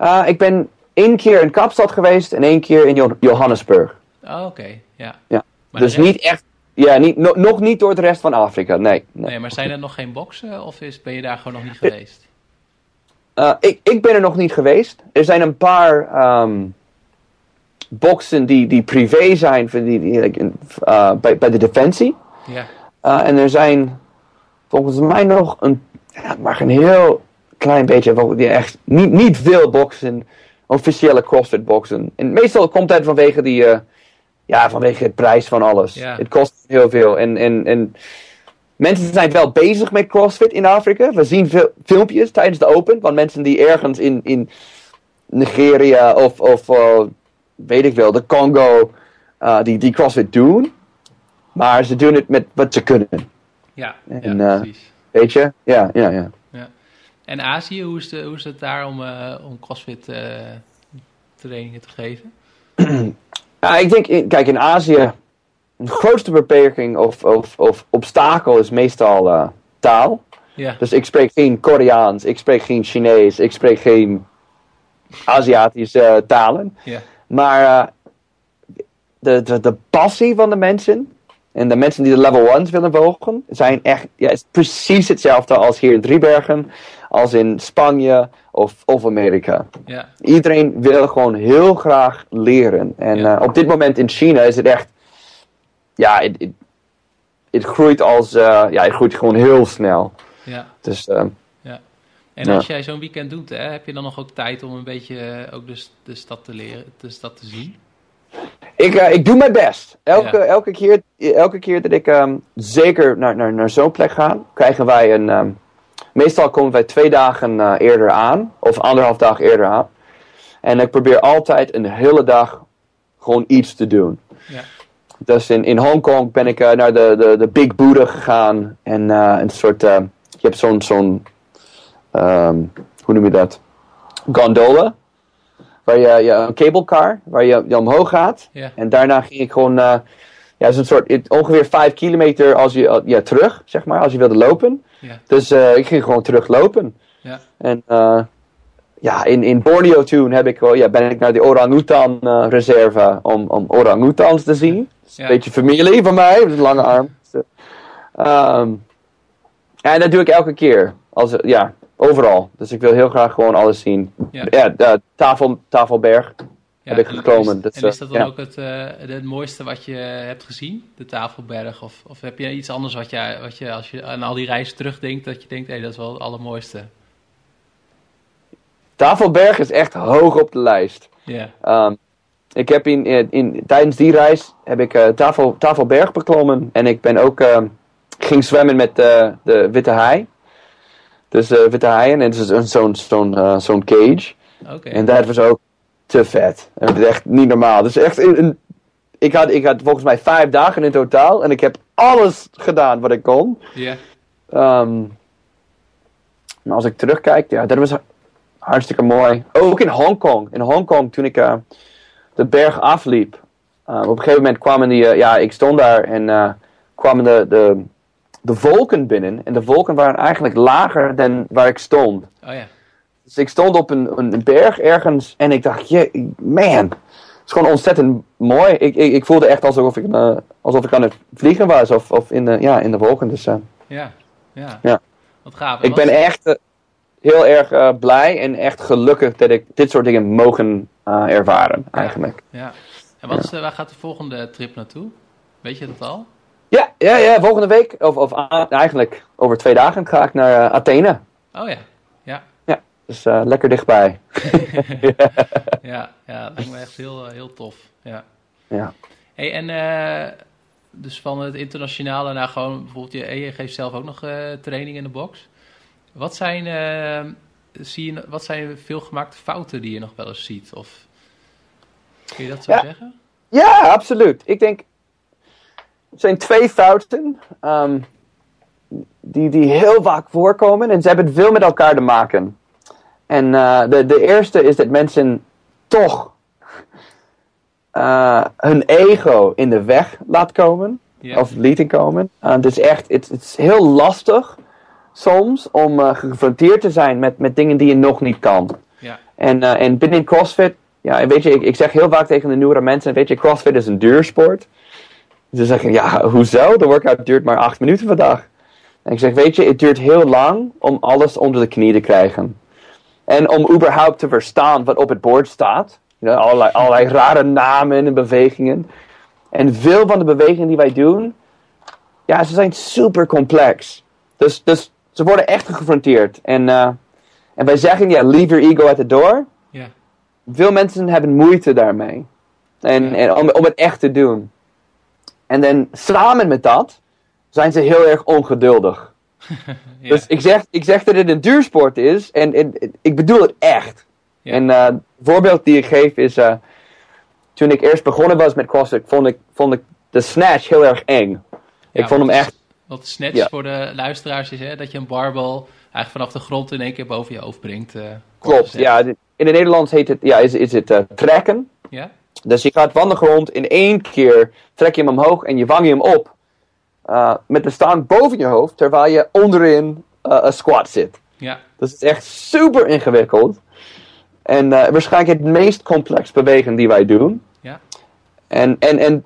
S2: Uh, ik ben één keer in Kaapstad geweest en één keer in Jo- Johannesburg.
S1: Oh, oké, ja.
S2: Ja.
S1: Maar
S2: dus niet echt, ja, niet, no- nog niet door de rest van Afrika, nee. nee.
S1: Nee, maar zijn er nog geen boksen of is, ben je daar gewoon nog niet geweest?
S2: Uh, ik, ik ben er nog niet geweest. Er zijn een paar ehm boxen die, die privé zijn voor die, die, like, uh, bij, bij de Defensie.
S1: Ja,
S2: Uh, en er zijn volgens mij nog een, maar een heel klein beetje, die echt niet, niet veel boxen, officiële CrossFit boxen. En meestal komt dat vanwege die, eh, ja, vanwege het prijs van alles.
S1: Ja.
S2: Het kost heel veel. En, en, en mensen zijn wel bezig met CrossFit in Afrika. We zien veel filmpjes tijdens de Open van mensen die ergens in, in Nigeria of, of eh, weet ik wel, de Congo, eh, die, die CrossFit doen. Maar ze doen het met wat ze kunnen.
S1: ja,
S2: En,
S1: ja
S2: eh,
S1: precies.
S2: Weet je? Ja, ja, ja.
S1: Ja. En Azië, hoe is, de, hoe is het daar om, om CrossFit trainingen te geven?
S2: Ja, ik denk, in- kijk, in Azië, de grootste beperking of, of, of obstakel is meestal eh, taal. Dus ik spreek geen Koreaans, ik spreek geen Chinees, ik spreek geen Aziatische eh, talen. Maar eh, de, de, de passie van de mensen En de mensen die de level 1's willen wogen, zijn echt ja, het is precies hetzelfde als hier in Driebergen, als in Spanje of, of Amerika.
S1: Ja,
S2: Iedereen wil gewoon heel graag leren. En
S1: Ja.
S2: eh, op dit moment in China is het echt, ja, het, groeit als, eh, ja, het groeit gewoon heel snel.
S1: ja,
S2: Dus eh,
S1: ja. En als jij zo'n weekend doet, hè, heb je dan nog ook tijd om een beetje eh, ook de, de stad te leren, de stad te zien?
S2: Ik, ik doe mijn best. Elke,
S1: Ja.
S2: elke, keer, elke keer dat ik ehm, zeker naar, naar, naar zo'n plek ga, krijgen wij een. ehm, meestal komen wij twee dagen eh, eerder aan, of anderhalf dag eerder aan. En ik probeer altijd een hele dag gewoon iets te doen.
S1: Ja,
S2: Dus in, in Hongkong ben ik eh, naar de, de, de Big Buddha gegaan. En eh, een soort. je hebt zo'n. zo'n ehm, hoe noem je dat? Gondola. Waar je, je een cablecar, waar je, je omhoog gaat.
S1: ja,
S2: En daarna ging ik gewoon, ja, zo'n soort, het- ongeveer 5 kilometer als je, ja, terug, zeg maar, als je wilde lopen.
S1: ja,
S2: Dus eh, ik ging gewoon teruglopen.
S1: ja,
S2: En eh, ja, in, in Borneo toen heb ik, wel- ja, ben ik naar de Orangutan eh, reserve om, om orangutans te zien. Is
S1: Ja.
S2: Een beetje familie van mij, met een lange arm. Dus, eh, ehm, en dat doe ik elke keer. Als, ja, overal. Dus ik wil heel graag gewoon alles zien.
S1: ja.
S2: Ja, de tafel, Tafelberg.
S1: Ja,
S2: ik
S1: en
S2: gekomen,
S1: Is,
S2: dat
S1: en is
S2: is,
S1: dat
S2: eh,
S1: dan
S2: ja.
S1: ook het, eh, het mooiste wat je hebt gezien? De Tafelberg? Of, of heb je iets anders wat je, wat je als je aan al die reizen terugdenkt, dat je denkt, hé, dat is wel het allermooiste?
S2: Tafelberg is echt hoog op de lijst.
S1: Ja,
S2: Ehm, ik heb in, in, in- tijdens die reis heb ik eh, tafel, Tafelberg beklommen. En ik ben ook ehm, ging zwemmen met eh, de witte haai. Dus eh, witte haaien. En het is zo'n zo'n eh, zo'n cage.
S1: oké.
S2: En dat was ook te vet. En het is echt niet normaal. Dus echt een, ik, had, ik had volgens mij vijf dagen in totaal. En ik heb alles gedaan wat ik kon.
S1: Ja,
S2: Ehm, maar als ik terugkijk, ja, dat was hartstikke mooi. Ook in Hongkong. In Hongkong, toen ik eh, de berg afliep. eh, op een gegeven moment kwamen die, eh, ja, ik stond daar en kwamen de, de, de wolken binnen. En de wolken waren eigenlijk lager dan waar ik stond.
S1: oh ja,
S2: Dus ik stond op een, een berg ergens en ik dacht, je, man, het is gewoon ontzettend mooi. Ik, ik, ik voelde echt alsof ik, eh, alsof ik aan het vliegen was of, of in, de, ja, in de wolken. Dus, eh,
S1: ja, ja.
S2: Ja.
S1: Wat gaaf.
S2: Ik ben echt eh, heel erg blij en echt gelukkig dat ik dit soort dingen mogen ervaren, eigenlijk.
S1: Ja. En wat is, waar gaat de volgende trip naartoe? Weet je dat al?
S2: Ja, ja, ja, volgende week, of, of eigenlijk over twee dagen, ga ik naar Athene.
S1: Oh ja,
S2: Dus eh, lekker dichtbij.
S1: ja, ja, dat lijkt me echt heel, eh, heel tof. Ja.
S2: Ja.
S1: Hey, en eh, dus van het internationale naar gewoon bijvoorbeeld, je, je geeft zelf ook nog training in de box. Wat zijn, zie je, wat zijn veelgemaakte fouten die je nog wel eens ziet? Of kun je dat zo
S2: Ja.
S1: zeggen?
S2: Ja, absoluut. Ik denk, er zijn twee fouten ehm, die, die heel vaak voorkomen en ze hebben veel met elkaar te maken. En eh, de, de eerste is dat mensen toch eh, hun ego in de weg laat komen. Of lieten komen. Uh, het is echt, het, het is heel lastig soms om geconfronteerd te zijn met, met dingen die je nog niet kan. En, en binnen CrossFit, ja, weet je, ik, ik zeg heel vaak tegen de nieuwere mensen, weet je, CrossFit is een duursport. Ze zeggen, ja, hoezo? De workout duurt maar acht minuten dag. En ik zeg, weet je, het duurt heel lang om alles onder de knie te krijgen. En om überhaupt te verstaan wat op het bord staat. You know, allerlei, allerlei rare namen en bewegingen. En veel van de bewegingen die wij doen, ja, ze zijn super complex. Dus, dus ze worden echt geconfronteerd. En, eh, en wij zeggen, ja, leave your ego at the door. Veel mensen hebben moeite daarmee. En, en om, om het echt te doen. En dan samen met dat zijn ze heel erg ongeduldig.
S1: ja,
S2: Dus ik zeg, ik zeg dat het een duursport is en, en ik bedoel het echt.
S1: Ja.
S2: En eh, het voorbeeld die ik geef is, eh, toen ik eerst begonnen was met CrossFit, vond ik, vond ik de snatch heel erg eng. Ik vond hem
S1: wat-
S2: echt,
S1: Wat snatch voor de luisteraars is, hè, dat je een barbel eigenlijk vanaf de grond in één keer boven je hoofd brengt. eh,
S2: klopt. Ja, in het Nederlands heet het, ja, is, is het trekken.
S1: Ja?
S2: Dus je gaat van de grond in één keer, trek je hem omhoog en je vang je hem op. eh, met de stang boven je hoofd, terwijl je onderin eh, een squat zit.
S1: Ja,
S2: Dus het is echt super ingewikkeld. En eh, waarschijnlijk het meest complex bewegen die wij doen.
S1: ja,
S2: En, en, en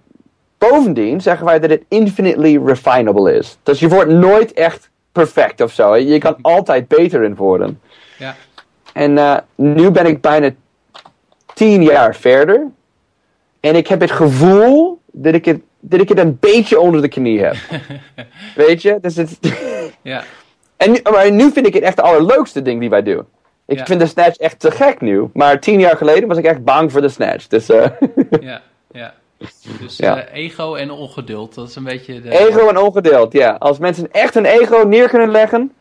S2: bovendien zeggen wij dat het infinitely refinable is. Dus je wordt nooit echt perfect of zo. Je kan altijd beter in worden.
S1: Ja.
S2: En nu ben ik bijna tien jaar verder. En ik heb het gevoel dat ik het, dat ik het een beetje onder de knie heb. Weet je? Dus het,
S1: ja.
S2: en nu, maar nu vind ik het echt het allerleukste ding die wij doen. Ik
S1: Ja.
S2: vind de snatch echt te gek nu. Maar tien jaar geleden was ik echt bang voor de snatch. Dus eh,
S1: Ja, ja. Dus
S2: Ja.
S1: eh, ego en ongeduld, dat is een beetje de...
S2: ego en ongedeeld, ja. Als mensen echt hun ego neer kunnen leggen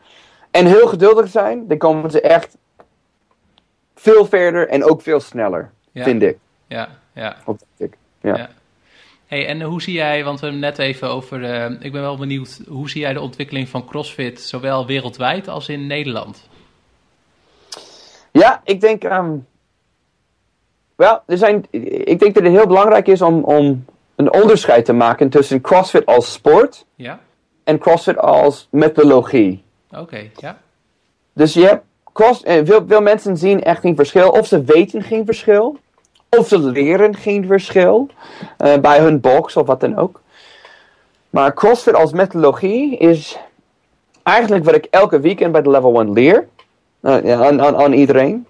S2: en heel geduldig zijn, dan komen ze echt veel verder en ook veel sneller,
S1: Ja.
S2: vind ik.
S1: Ja, ja,
S2: denk ik. Ja.
S1: ja. Hey, en hoe zie jij, want we hebben net even over, eh, ik ben wel benieuwd, hoe zie jij de ontwikkeling van CrossFit, zowel wereldwijd als in Nederland?
S2: Ja, ik denk. ehm, wel, er zijn, ik denk dat het heel belangrijk is om, om een onderscheid te maken tussen CrossFit als sport
S1: Ja?
S2: en CrossFit als methodologie.
S1: Oké, ja.
S2: Dus je hebt cross, eh, veel, veel mensen zien echt geen verschil. Of ze weten geen verschil. Of leren geen verschil. eh, bij hun box of wat dan ook. Maar CrossFit als methodologie is eigenlijk wat ik elke weekend bij de level 1 leer. ja, aan, iedereen.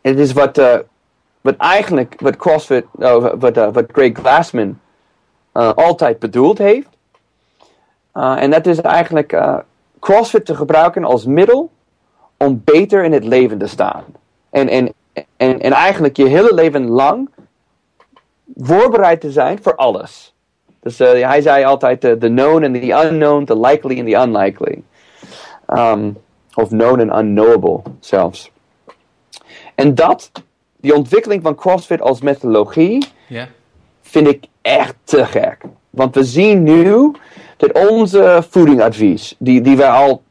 S2: Het is wat, eh, wat eigenlijk wat CrossFit, wat, wat Greg Glassman altijd bedoeld heeft. En dat is eigenlijk CrossFit te gebruiken als middel om beter in het leven te staan. En, en, en, en eigenlijk je hele leven lang voorbereid te zijn voor alles. Dus eh, hij zei altijd eh, the known and the unknown, the likely and the unlikely. Um, of known and unknowable zelfs. En dat, die ontwikkeling van CrossFit als methodologie, vind ik echt te gek. Want we zien nu dat onze voedingadvies, die, die wij al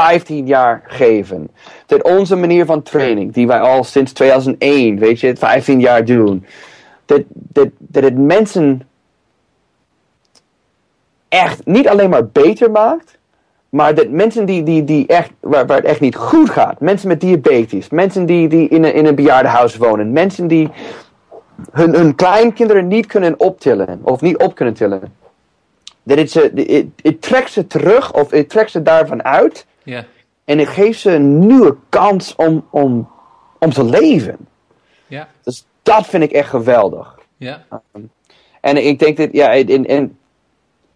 S2: 15 jaar geven, dat onze manier van training, die wij al sinds 2001, weet je, 15 jaar doen, dat, dat, dat het mensen echt niet alleen maar beter maakt, maar dat mensen die, die, die echt, waar, waar het echt niet goed gaat, mensen met diabetes, mensen die, die in, een, in een bejaardenhuis wonen, mensen die hun, hun kleinkinderen niet kunnen optillen of niet op kunnen tillen. Dat het, ze, het, het trekt ze terug of het trekt ze daarvan uit
S1: ja,
S2: en het geeft ze een nieuwe kans om, om, om te leven.
S1: ja,
S2: Dus dat vind ik echt geweldig.
S1: ja,
S2: En ik denk dat, ja, en, en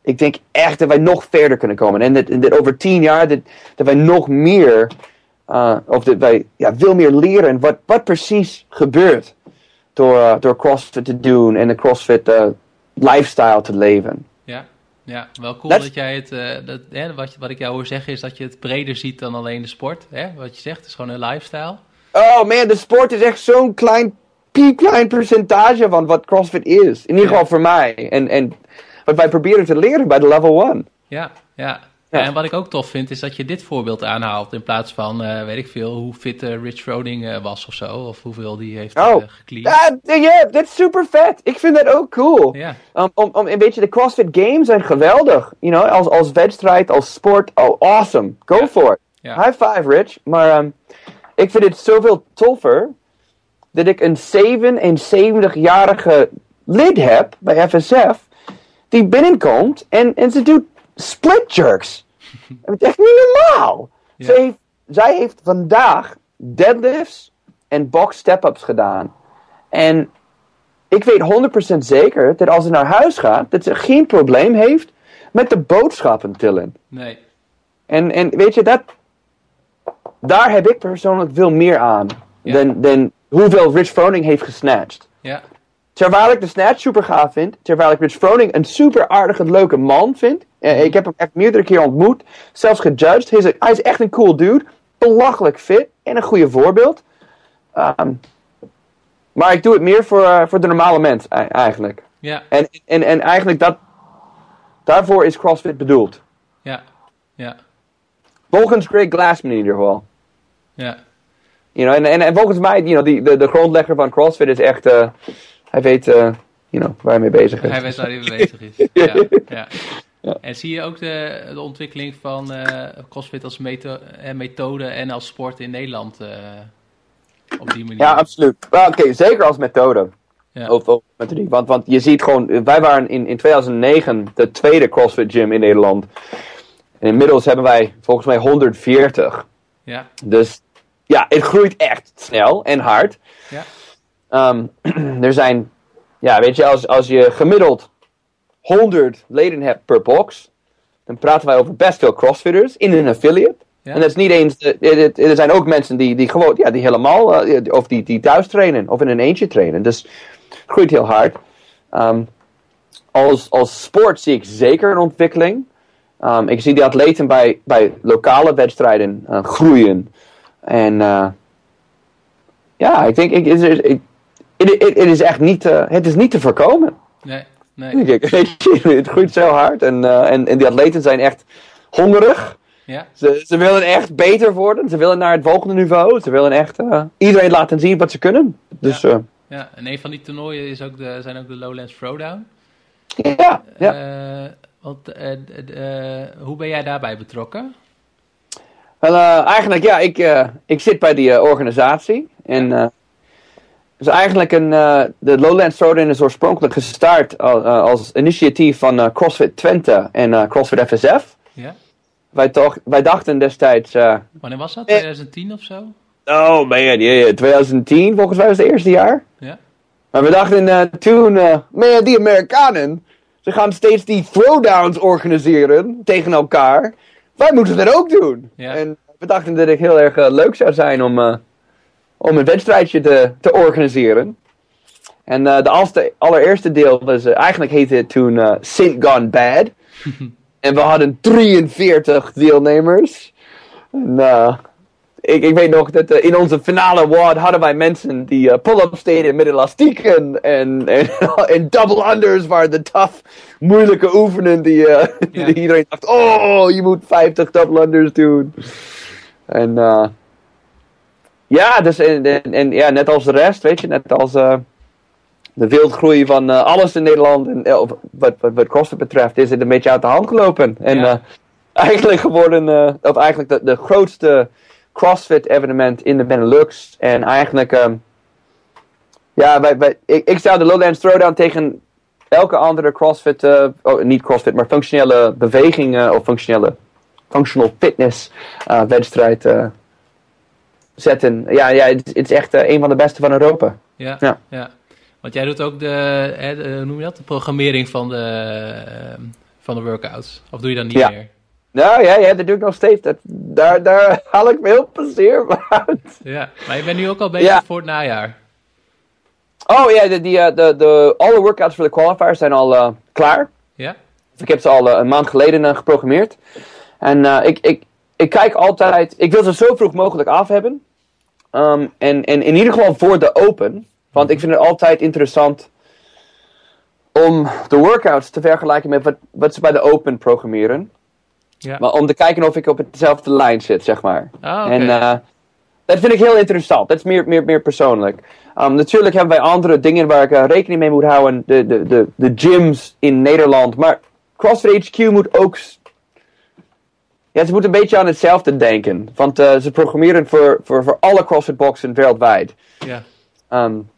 S2: ik denk echt dat wij nog verder kunnen komen. En dat, en dat over tien jaar, dat, dat wij nog meer, uh, of dat wij ja, veel meer leren wat, wat precies gebeurt door, uh, door CrossFit te doen en de CrossFit uh, lifestyle te leven.
S1: Ja. Wel cool
S2: Dat-
S1: dat, jij het, eh, dat, hè, wat, wat ik jou hoor zeggen is dat je het breder ziet dan alleen de sport. Hè? Wat je zegt, het is gewoon een lifestyle.
S2: Oh man, de sport is echt zo'n klein, piepklein percentage van wat CrossFit is. In ieder
S1: Ja.
S2: geval voor mij. En, en wat wij proberen te leren bij de level 1.
S1: Ja, ja.
S2: Ja.
S1: En wat ik ook tof vind, is dat je dit voorbeeld aanhaalt. In plaats van, eh, weet ik veel, hoe fit eh, Rich Froning eh, was of zo. Of hoeveel die heeft
S2: Oh. Ja, yeah, dat is super vet. Ik vind dat ook cool.
S1: Ja,
S2: Um, om, om, een beetje de CrossFit Games zijn geweldig. You know, als, als wedstrijd, als sport. Oh, awesome. Go for it. High five, Rich. Maar um, ik vind het zoveel toffer dat ik een 77-jarige lid heb bij FSF die binnenkomt en, en ze doet split jerks. Het is echt niet normaal.
S1: Ja.
S2: Ze heeft, zij heeft vandaag deadlifts en box step-ups gedaan. En ik weet 100% zeker dat als ze naar huis gaat, dat ze geen probleem heeft met de boodschappen tillen.
S1: nee.
S2: En, en weet je, dat, daar heb ik persoonlijk veel meer aan
S1: Ja.
S2: dan, dan hoeveel Rich Froning heeft gesnatcht.
S1: Ja,
S2: Terwijl ik de snatch super gaaf vind, terwijl ik Rich Froning een super aardige, leuke man vind. Eh, ik heb hem echt meerdere keer ontmoet, zelfs gejudged. Hij is, hij is echt een cool dude, belachelijk fit en een goede voorbeeld. Ehm, maar ik doe het meer voor, eh, voor de normale mens, ei- eigenlijk.
S1: ja,
S2: En, en, en eigenlijk dat, daarvoor is CrossFit bedoeld.
S1: ja, ja,
S2: Volgens Greg Glassman in ieder geval.
S1: ja.
S2: You know, en, en, en volgens mij, you know, die, de, de grondlegger van CrossFit is echt, eh, hij weet eh, you know, waar hij mee bezig is.
S1: Hij weet waar hij mee bezig is. Ja, ja.
S2: Ja.
S1: En zie je ook de, de ontwikkeling van eh, CrossFit als meto eh, methode en als sport in Nederland op die manier?
S2: Ja, absoluut. Well, Oké, zeker als methode. Ja. Of, of met drie. Want, want je ziet gewoon, wij waren in, in 2009 de tweede CrossFit gym in Nederland. En inmiddels hebben wij volgens mij 140.
S1: Ja.
S2: Dus ja, het groeit echt snel en hard.
S1: Ja.
S2: Um, er zijn, ja, weet je, als, als je gemiddeld 100 leden hebt per box, dan praten wij over best veel crossfitters in een affiliate. Ja. En dat is niet eens, er zijn ook mensen die, die gewoon, ja, die helemaal, uh, of die, die thuis trainen, of in een eentje trainen. Dus het groeit heel hard. Um, als, als sport zie ik zeker een ontwikkeling. Um, ik zie die atleten bij, bij lokale wedstrijden uh, groeien. En uh, ja, ik denk, ik, ik, het is echt niet, uh, het is niet te voorkomen.
S1: Nee, nee.
S2: het groeit zo hard en, en, en die atleten zijn echt hongerig.
S1: Ja.
S2: Ze, ze willen echt beter worden. Ze willen naar het volgende niveau. Ze willen echt uh, iedereen laten zien wat ze kunnen. Dus,
S1: ja. Ja, en een van die toernooien is ook de, zijn ook de Lowlands Throwdown.
S2: Ja, ja.
S1: Want, hoe ben jij daarbij betrokken?
S2: Wel, eigenlijk ja, ik, ik zit bij die organisatie. En is eigenlijk een, de Lowlands Throwdown is oorspronkelijk gestart als initiatief van CrossFit Twente en CrossFit FSF.
S1: Ja
S2: wij, toch, wij dachten destijds... Uh,
S1: Wanneer was dat? 2010 of zo?
S2: Oh man, yeah, 2010 volgens mij was het eerste jaar.
S1: Ja.
S2: Maar we dachten uh, toen, uh, man, die Amerikanen, ze gaan steeds die throwdowns organiseren tegen elkaar. Wij moeten dat ook doen.
S1: Ja.
S2: En we dachten dat het heel erg leuk zou zijn om, om een wedstrijdje te, te organiseren. En de allereerste deel was, eigenlijk heette het toen St. Gone Bad. En we hadden 43 deelnemers. En, uh, ik, ik weet nog dat uh, in onze finale ward hadden wij mensen die uh, pull-ups deden met elastieken. En, en, en double unders waren de tough, moeilijke oefenen die, die iedereen dacht, oh, je moet 50 double unders doen. En ja, dus en, en, en, ja, net als de rest, weet je, net als de wildgroei van uh, alles in Nederland, en, uh, wat, wat, wat CrossFit betreft, is het een beetje uit de hand gelopen. En
S1: ja.
S2: eigenlijk geworden, of eigenlijk de, de grootste CrossFit evenement in de Benelux. En eigenlijk, um, ja, wij, wij, ik, ik zou de Lowlands Throwdown tegen elke andere CrossFit, oh, niet CrossFit, maar functionele bewegingen of functionele, functional fitness wedstrijd zetten. Ja, ja het, het is echt een van de beste van Europa.
S1: Ja,
S2: ja.
S1: ja. Want jij doet ook de, hè, de, hoe noem je dat, de programmering van de, uh, van de workouts. Of doe je dat niet
S2: ja.
S1: meer?
S2: Nou ja, ja, dat doe ik nog steeds. Dat, daar, daar haal ik me heel plezier uit.
S1: Ja, maar je bent nu ook al bezig
S2: ja.
S1: voor het najaar.
S2: Oh ja, de, die, uh, de, de, alle workouts voor de qualifiers zijn al uh, klaar.
S1: Ja?
S2: Ik heb ze al een maand geleden geprogrammeerd. En ik, ik, ik kijk altijd, ik wil ze zo vroeg mogelijk af hebben. Um, en, en in ieder geval voor de open. Want ik vind het altijd interessant om de workouts te vergelijken met wat, wat ze bij de open programmeren.
S1: Ja.
S2: Maar om te kijken of ik op dezelfde lijn zit, zeg maar.
S1: Ah,
S2: En uh, dat vind ik heel interessant. Dat is meer, meer, meer persoonlijk. Um, natuurlijk hebben wij andere dingen waar ik uh, rekening mee moet houden. De, de, de, de gyms in Nederland. Maar CrossFit HQ moet ook... Ja, ze moeten een beetje aan hetzelfde denken. Want uh, ze programmeren voor, voor, voor alle CrossFit boxen wereldwijd.
S1: Ja.
S2: Um,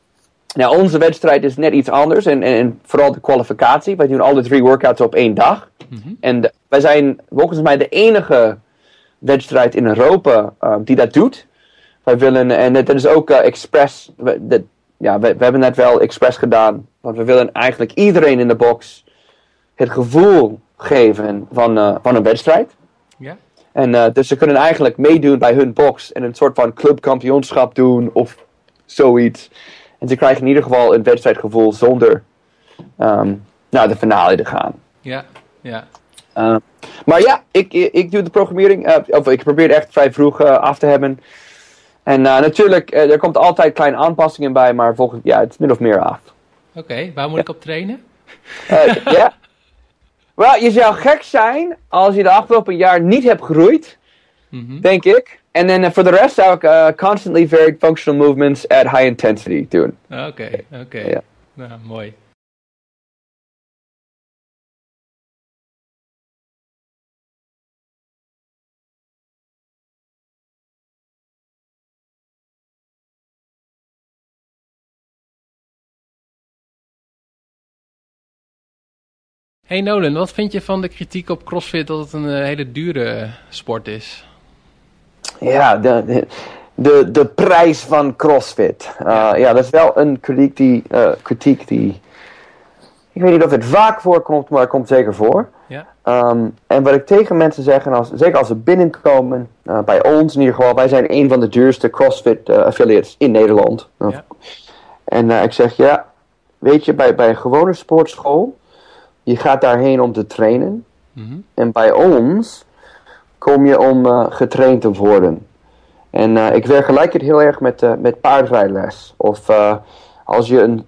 S2: nou, onze wedstrijd is net iets anders. En, en, en, vooral de kwalificatie. Wij doen alle drie workouts op één dag.
S1: Mm -hmm.
S2: En de, wij zijn volgens mij de enige wedstrijd in Europa uh, die dat doet. Wij willen, en dat is ook uh, expres. Dat, ja, we, we, hebben net wel expres gedaan. Want we willen eigenlijk iedereen in de box het gevoel geven van, uh, van een wedstrijd. En dus ze kunnen eigenlijk meedoen bij hun box. En een soort van clubkampioenschap doen of zoiets. En ze krijgen in ieder geval een wedstrijdgevoel zonder um, naar de finale te gaan.
S1: Ja, ja.
S2: Uh, maar ja, ik, ik doe de programmering, uh, of ik probeer het echt vrij vroeg uh, af te hebben. En natuurlijk, er komt altijd kleine aanpassingen bij, maar volgens, ja, het is min of meer af.
S1: Oké, okay, waar moet ja. ik op trainen?
S2: ja. Wel, je zou gek zijn als je de afgelopen jaar niet hebt gegroeid,
S1: mm -hmm.
S2: denk ik. En dan voor de rest zou ik uh, constantly varied functional movements at high intensity doen.
S1: Oké, okay, oké. Okay.
S2: Ja.
S1: Nou, mooi. Hey Nolan, wat vind je van de kritiek op CrossFit dat het een hele dure sport is?
S2: Ja, de, de, de prijs van CrossFit. ja. ja, dat is wel een kritiek die, kritiek die ik weet niet of het vaak voorkomt, maar het komt zeker voor.
S1: Ja.
S2: Um, en wat ik tegen mensen zeg, als, zeker als ze binnenkomen, uh, bij ons in ieder geval, wij zijn een van de duurste CrossFit affiliates in Nederland.
S1: Ja.
S2: En ik zeg, ja, weet je, bij, bij een gewone sportschool, je gaat daarheen om te trainen.
S1: Mm -hmm.
S2: En bij ons kom je om getraind te worden. En ik vergelijk het heel erg met, met paardrijles. Of als, je een,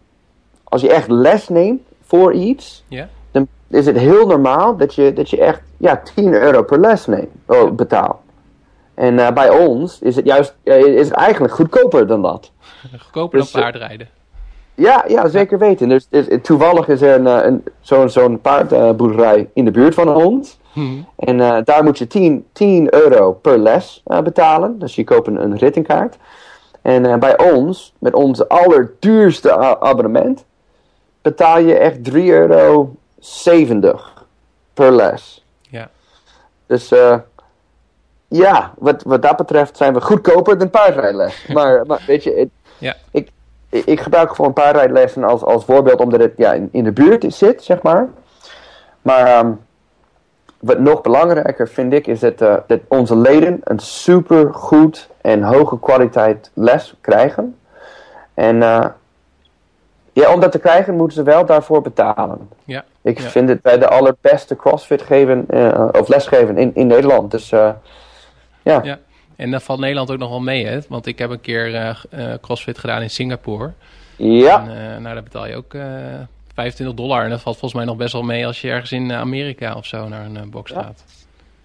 S2: als je echt les neemt voor iets, dan is het heel normaal dat je, dat je echt ja, 10 euro per les neemt, oh, betaalt. En bij ons is het juist is het eigenlijk goedkoper dan dat.
S1: goedkoper dus, dan paardrijden.
S2: Ja, ja, zeker weten. Dus, dus, toevallig is er een, een, zo'n zo'n paardboerderij in de buurt van ons.
S1: Hmm.
S2: En uh, daar moet je 10, 10 euro per les betalen. Dus je koopt een, een rittenkaart. En bij ons, met onze allerduurste abonnement, betaal je echt 3,70 euro per les.
S1: Ja.
S2: Dus ja, wat, wat dat betreft zijn we goedkoper dan paardrijles. maar, maar weet je, het,
S1: ja.
S2: ik, ik gebruik gewoon paardrijlessen als, als voorbeeld omdat het ja, in, in de buurt zit, zeg maar. Maar um, wat nog belangrijker vind ik is dat, uh, dat onze leden een super goed en hoge kwaliteit les krijgen. En uh, ja, om dat te krijgen moeten ze wel daarvoor betalen.
S1: Ja.
S2: Ik
S1: ja.
S2: vind het bij de allerbeste CrossFit geven, uh, of lesgeven in, in Nederland. Dus ja.
S1: ja. En daar valt Nederland ook nog wel mee, hè? Want ik heb een keer uh, CrossFit gedaan in Singapore.
S2: Ja.
S1: En, nou, daar betaal je ook 25 dollar. En dat valt volgens mij nog best wel mee als je ergens in Amerika of zo naar een box
S2: ja.
S1: gaat.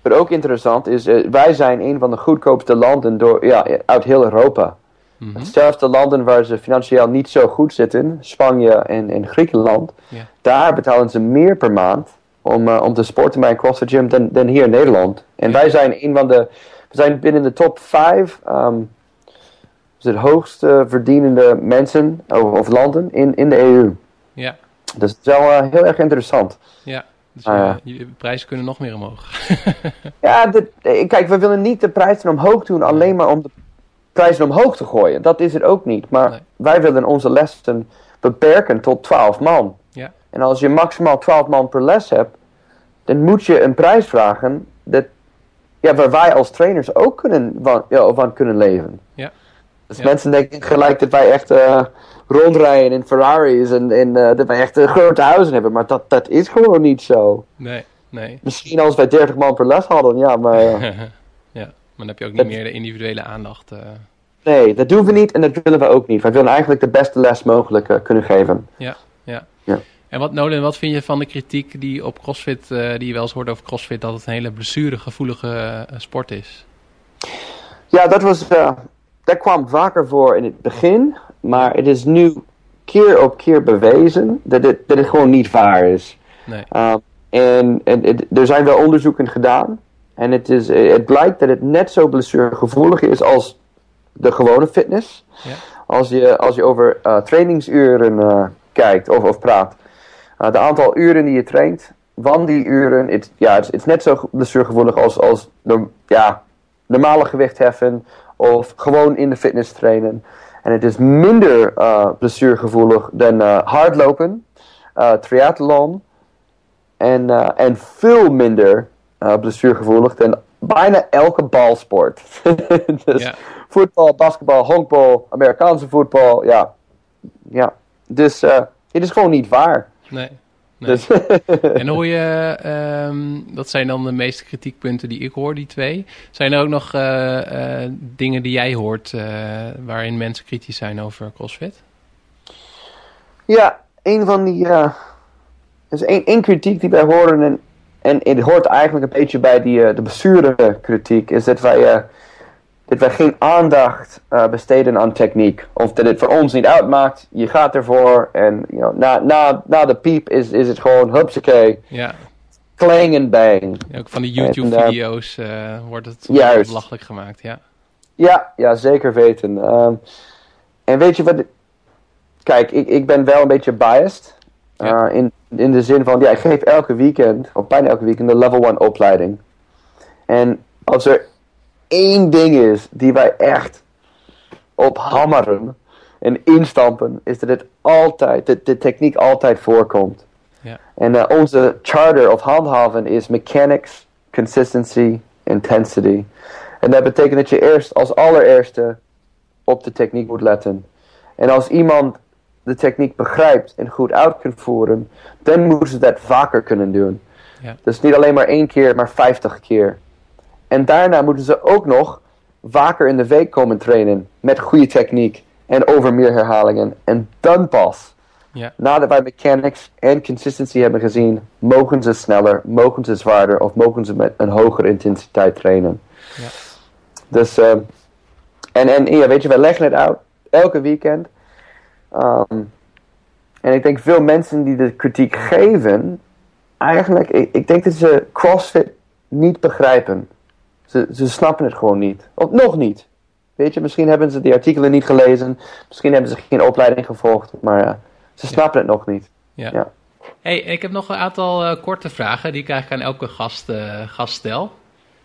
S2: Wat ook interessant is, wij zijn een van de goedkoopste landen door, ja, uit heel Europa.
S1: Mm -hmm.
S2: Zelfs de landen waar ze financieel niet zo goed zitten, Spanje en, en Griekenland, daar betalen ze meer per maand om, uh, om te sporten bij een CrossFit gym dan, dan hier in Nederland. En wij zijn een van de, zijn binnen de top 5 um, het hoogste verdienende mensen of, of, landen in, in de EU.
S1: Ja.
S2: Dus het is wel uh, heel erg interessant.
S1: Ja. Dus uh, de prijzen kunnen nog meer omhoog.
S2: ja, de, kijk, we willen niet de prijzen omhoog doen alleen maar om de prijzen omhoog te gooien. Dat is het ook niet. Maar
S1: nee.
S2: wij willen onze lessen beperken tot 12 man.
S1: Ja.
S2: En als je maximaal 12 man per les hebt, dan moet je een prijs vragen dat, ja, waar wij als trainers ook kunnen, van, ja, van kunnen leven.
S1: Ja.
S2: Dus
S1: ja.
S2: mensen denken gelijk dat wij echt uh, rondrijden in Ferraris en, en uh, dat wij echt uh, grote huizen hebben. Maar dat, dat is gewoon niet zo.
S1: Nee, nee.
S2: Misschien als wij 30 man per les hadden, ja, maar...
S1: ja. Maar dan heb je ook niet dat... meer de individuele aandacht. Uh...
S2: Nee, dat doen we niet en dat willen we ook niet. Wij willen eigenlijk de beste les mogelijk kunnen geven.
S1: Ja, ja.
S2: ja.
S1: En wat, Nolan, wat vind je van de kritiek die op CrossFit, uh, die je wel eens hoort over CrossFit, dat het een hele blessuregevoelige sport is?
S2: Ja, dat, was, dat kwam vaker voor in het begin, maar het is nu keer op keer bewezen dat het, dat het gewoon niet waar is.
S1: Nee.
S2: Uh, en, en het, er zijn wel onderzoeken gedaan. En het, is, het blijkt dat het net zo blessuregevoelig is als de gewone fitness.
S1: Ja.
S2: Als, je, als je over uh, trainingsuren uh, kijkt of, of praat. Uh, de aantal uren die je traint, van die uren, het ja, het is net zo blessuregevoelig als, als de, ja, normale gewicht heffen of gewoon in de fitness trainen. En het is minder blessuregevoelig dan hardlopen, triathlon en, en veel minder uh, blessuregevoelig dan bijna elke balsport. dus voetbal, basketbal, honkbal, Amerikaanse voetbal, ja. ja. Dus uh, het is gewoon niet waar.
S1: Nee. nee.
S2: Dus
S1: en hoor je, um, dat zijn dan de meeste kritiekpunten die ik hoor, die twee. Zijn er ook nog uh, dingen die jij hoort waarin mensen kritisch zijn over CrossFit?
S2: Ja, een van die... er is één kritiek die wij horen en en het hoort eigenlijk een beetje bij die, de blessurekritiek, is dat wij, dat wij geen aandacht uh, besteden aan techniek. Of dat het voor ons niet uitmaakt, je gaat ervoor en you know, na, na, na de piep is, is het gewoon hupsakee.
S1: Ja.
S2: Kling en bang.
S1: Ja, ook van die YouTube-video's wordt het
S2: juist.
S1: belachelijk gemaakt, ja.
S2: Ja, ja zeker weten. Um, en weet je wat... Kijk, ik, ik ben wel een beetje biased. Uh, in, in de zin van, ja, ik geef elke weekend, of bijna elke weekend, de level 1 opleiding. En als er één ding is die wij echt op hammeren en instampen, is dat het altijd, de, de techniek altijd voorkomt. En uh, onze charter of handhaven is mechanics, consistency, intensity. En dat betekent dat je eerst als allereerste op de techniek moet letten. En als iemand de techniek begrijpt en goed uit kan voeren, dan moeten ze dat vaker kunnen doen.
S1: Ja.
S2: Dus niet alleen maar één keer, maar vijftig keer. En daarna moeten ze ook nog vaker in de week komen trainen met goede techniek en over meer herhalingen. En dan pas, nadat wij mechanics en consistency hebben gezien, mogen ze sneller, mogen ze zwaarder of mogen ze met een hogere intensiteit trainen. Dus, ehm, en, en ja, weet je, wij leggen het uit elke weekend. Ehm, en ik denk veel mensen die de kritiek geven, eigenlijk, ik, ik denk dat ze CrossFit niet begrijpen. Ze, ze snappen het gewoon niet. Of nog niet. Weet je, misschien hebben ze die artikelen niet gelezen. Misschien hebben ze geen opleiding gevolgd. Maar eh, ze snappen het nog niet.
S1: Ja.
S2: Ja.
S1: Hey, ik heb nog een aantal eh, korte vragen die ik eigenlijk aan elke gast, eh, gast stel.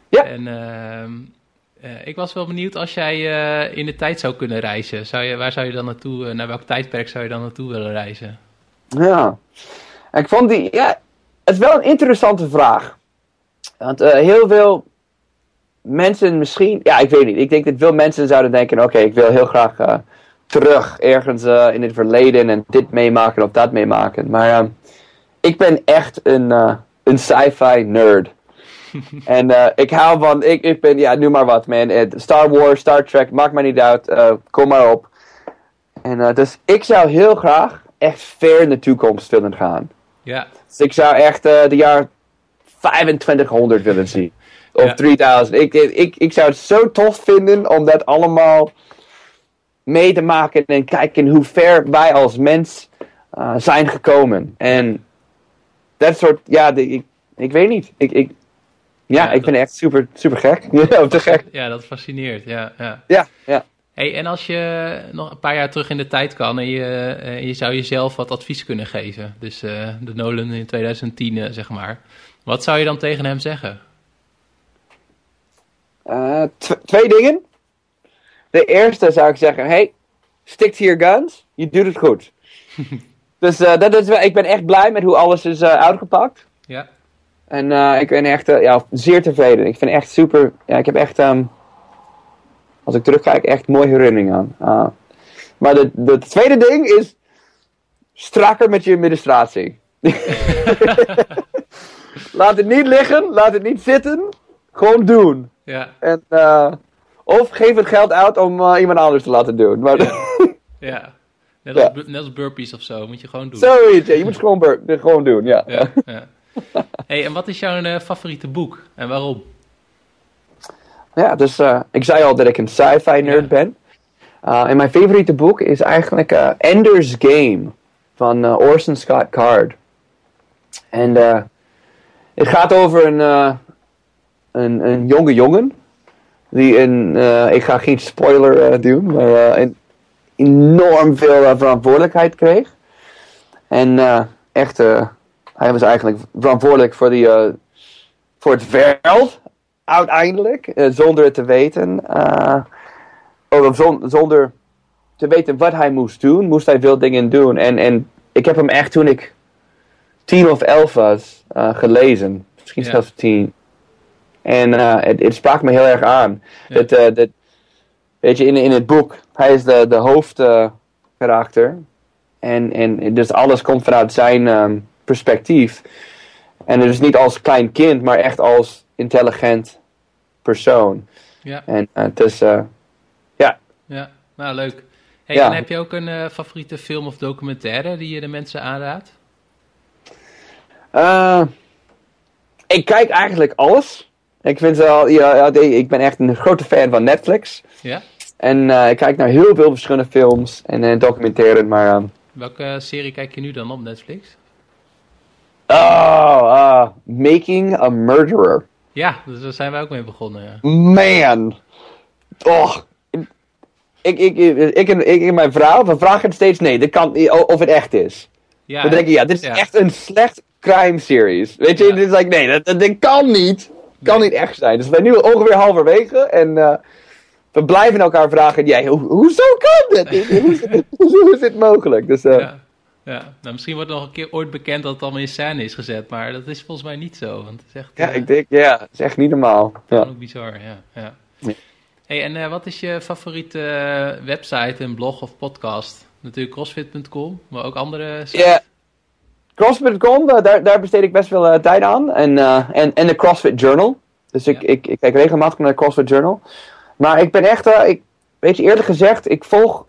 S2: Ja.
S1: En ehm, eh, ik was wel benieuwd als jij in de tijd zou kunnen reizen. Zou je, waar zou je dan naartoe, naar welk tijdperk zou je dan naartoe willen reizen?
S2: Ja. Ik vond die, ja, het is wel een interessante vraag. Want heel veel mensen misschien, ja, ik weet niet. Ik denk dat veel mensen zouden denken: oké, ik wil heel graag eh, terug ergens eh, in het verleden en dit meemaken of dat meemaken. Maar ehm, ik ben echt een, eh, een sci-fi nerd. en ik hou van, ik, ik ben, ja, noem maar wat, man. Star Wars, Star Trek, maakt mij niet uit. kom maar op. En dus ik zou heel graag echt ver in de toekomst willen gaan.
S1: Ja,
S2: Dus ik zou echt de jaar 2500 willen zien. Of
S1: Ja.
S2: 3000. Ik, ik, ik zou het zo tof vinden om dat allemaal mee te maken en kijken hoe ver wij als mens eh, zijn gekomen. En dat soort, ja, de, ik, ik weet niet. Ik, ik, ja,
S1: Ja,
S2: ik ben echt super, super gek. Ja, te gek.
S1: ja dat fascineert. Ja, ja.
S2: Ja, ja.
S1: Hey, en als je nog een paar jaar terug in de tijd kan en je, eh, je zou jezelf wat advies kunnen geven. Dus eh, de Nolan in 2010, eh, zeg maar. Wat zou je dan tegen hem zeggen?
S2: Eh, tw- twee dingen. De eerste zou ik zeggen, hey, stick to your guns. Je doet het goed. dus eh, dat is wel, ik ben echt blij met hoe alles is eh, uitgepakt.
S1: Ja,
S2: En ik ben echt ja, zeer tevreden. Ik vind echt super, ja, ik heb echt, ehm, als ik terugkijk, echt mooie herinneringen aan. Ah. maar de, de tweede ding is, strakker met je administratie. laat het niet liggen, laat het niet zitten. Gewoon doen.
S1: Ja,
S2: En, eh, of geef het geld uit om eh, iemand anders te laten doen. Maar
S1: ja. Net als, net als burpees of zo, moet je gewoon doen.
S2: zoiets, je moet het gewoon, gewoon doen, ja.
S1: Ja. Hey, en wat is jouw eh, favoriete boek en waarom?
S2: Ja, dus ik zei al dat ik een sci-fi nerd ben. En mijn favoriete boek is eigenlijk Ender's Game van Orson Scott Card. En het gaat over een, een, een jonge jongen. Die een, eh, ik ga geen spoiler eh, doen, maar eh, een enorm veel verantwoordelijkheid kreeg. En echt, hij was eigenlijk verantwoordelijk voor, die, voor het wereld uiteindelijk, zonder het te weten. of zon- zonder te weten wat hij moest doen, moest hij veel dingen doen. En, en ik heb hem echt toen ik tien of elf was gelezen. Misschien
S1: Ja.
S2: zelfs tien. En eh, het, het sprak me heel erg aan.
S1: Ja.
S2: Dat, eh, dat, weet je, in, in het boek, hij is de, de hoofdkarakter. en, en dus alles komt vanuit zijn ehm, perspectief. En dus niet als klein kind, maar echt als intelligent persoon.
S1: Ja,
S2: En eh, het is, ja,
S1: ja. Nou, leuk. Hey,
S2: Ja.
S1: En heb je ook een favoriete film of documentaire die je de mensen aanraadt?
S2: Ik kijk eigenlijk alles. Ik vind wel, ja, ik ben echt een grote fan van Netflix.
S1: Ja?
S2: En eh, ik kijk naar heel veel verschillende films en eh, documentaires, maar... ehm,
S1: Welke serie kijk je nu dan op Netflix?
S2: oh, ah, Making a Murderer.
S1: Ja, dus daar zijn wij ook mee begonnen. Ja.
S2: Man. Oh. Ik, ik, ik, ik, en, ik en mijn vrouw, we vragen het steeds nee, dat kan, of het echt is. Ja, dan denk je, ja, dit is echt een slecht crime series. Weet je, dit is like, nee, dat, dat, kan niet. Kan niet echt zijn. Dus we zijn nu ongeveer halverwege en uh, we blijven elkaar vragen, ja, ho hoezo kan dit? hoe, is dit hoe is dit mogelijk? Dus, uh,
S1: ja. Ja, nou, misschien wordt nog een keer ooit bekend dat het allemaal in scène is gezet, maar dat is volgens mij niet zo. Want het is echt,
S2: ja, ik denk, ja, het is echt niet normaal. Ja.
S1: ook bizar, ja. ja. Hey, en uh, wat is je favoriete website, een blog of podcast? Natuurlijk crossfit.com, maar ook andere
S2: sites? Ja, crossfit.com, daar, daar besteed ik best veel uh, tijd aan. En, en, en de CrossFit Journal. Dus ik, ik, ik, kijk regelmatig naar de CrossFit Journal. Maar ik ben echt, ik, weet je eerlijk gezegd, ik volg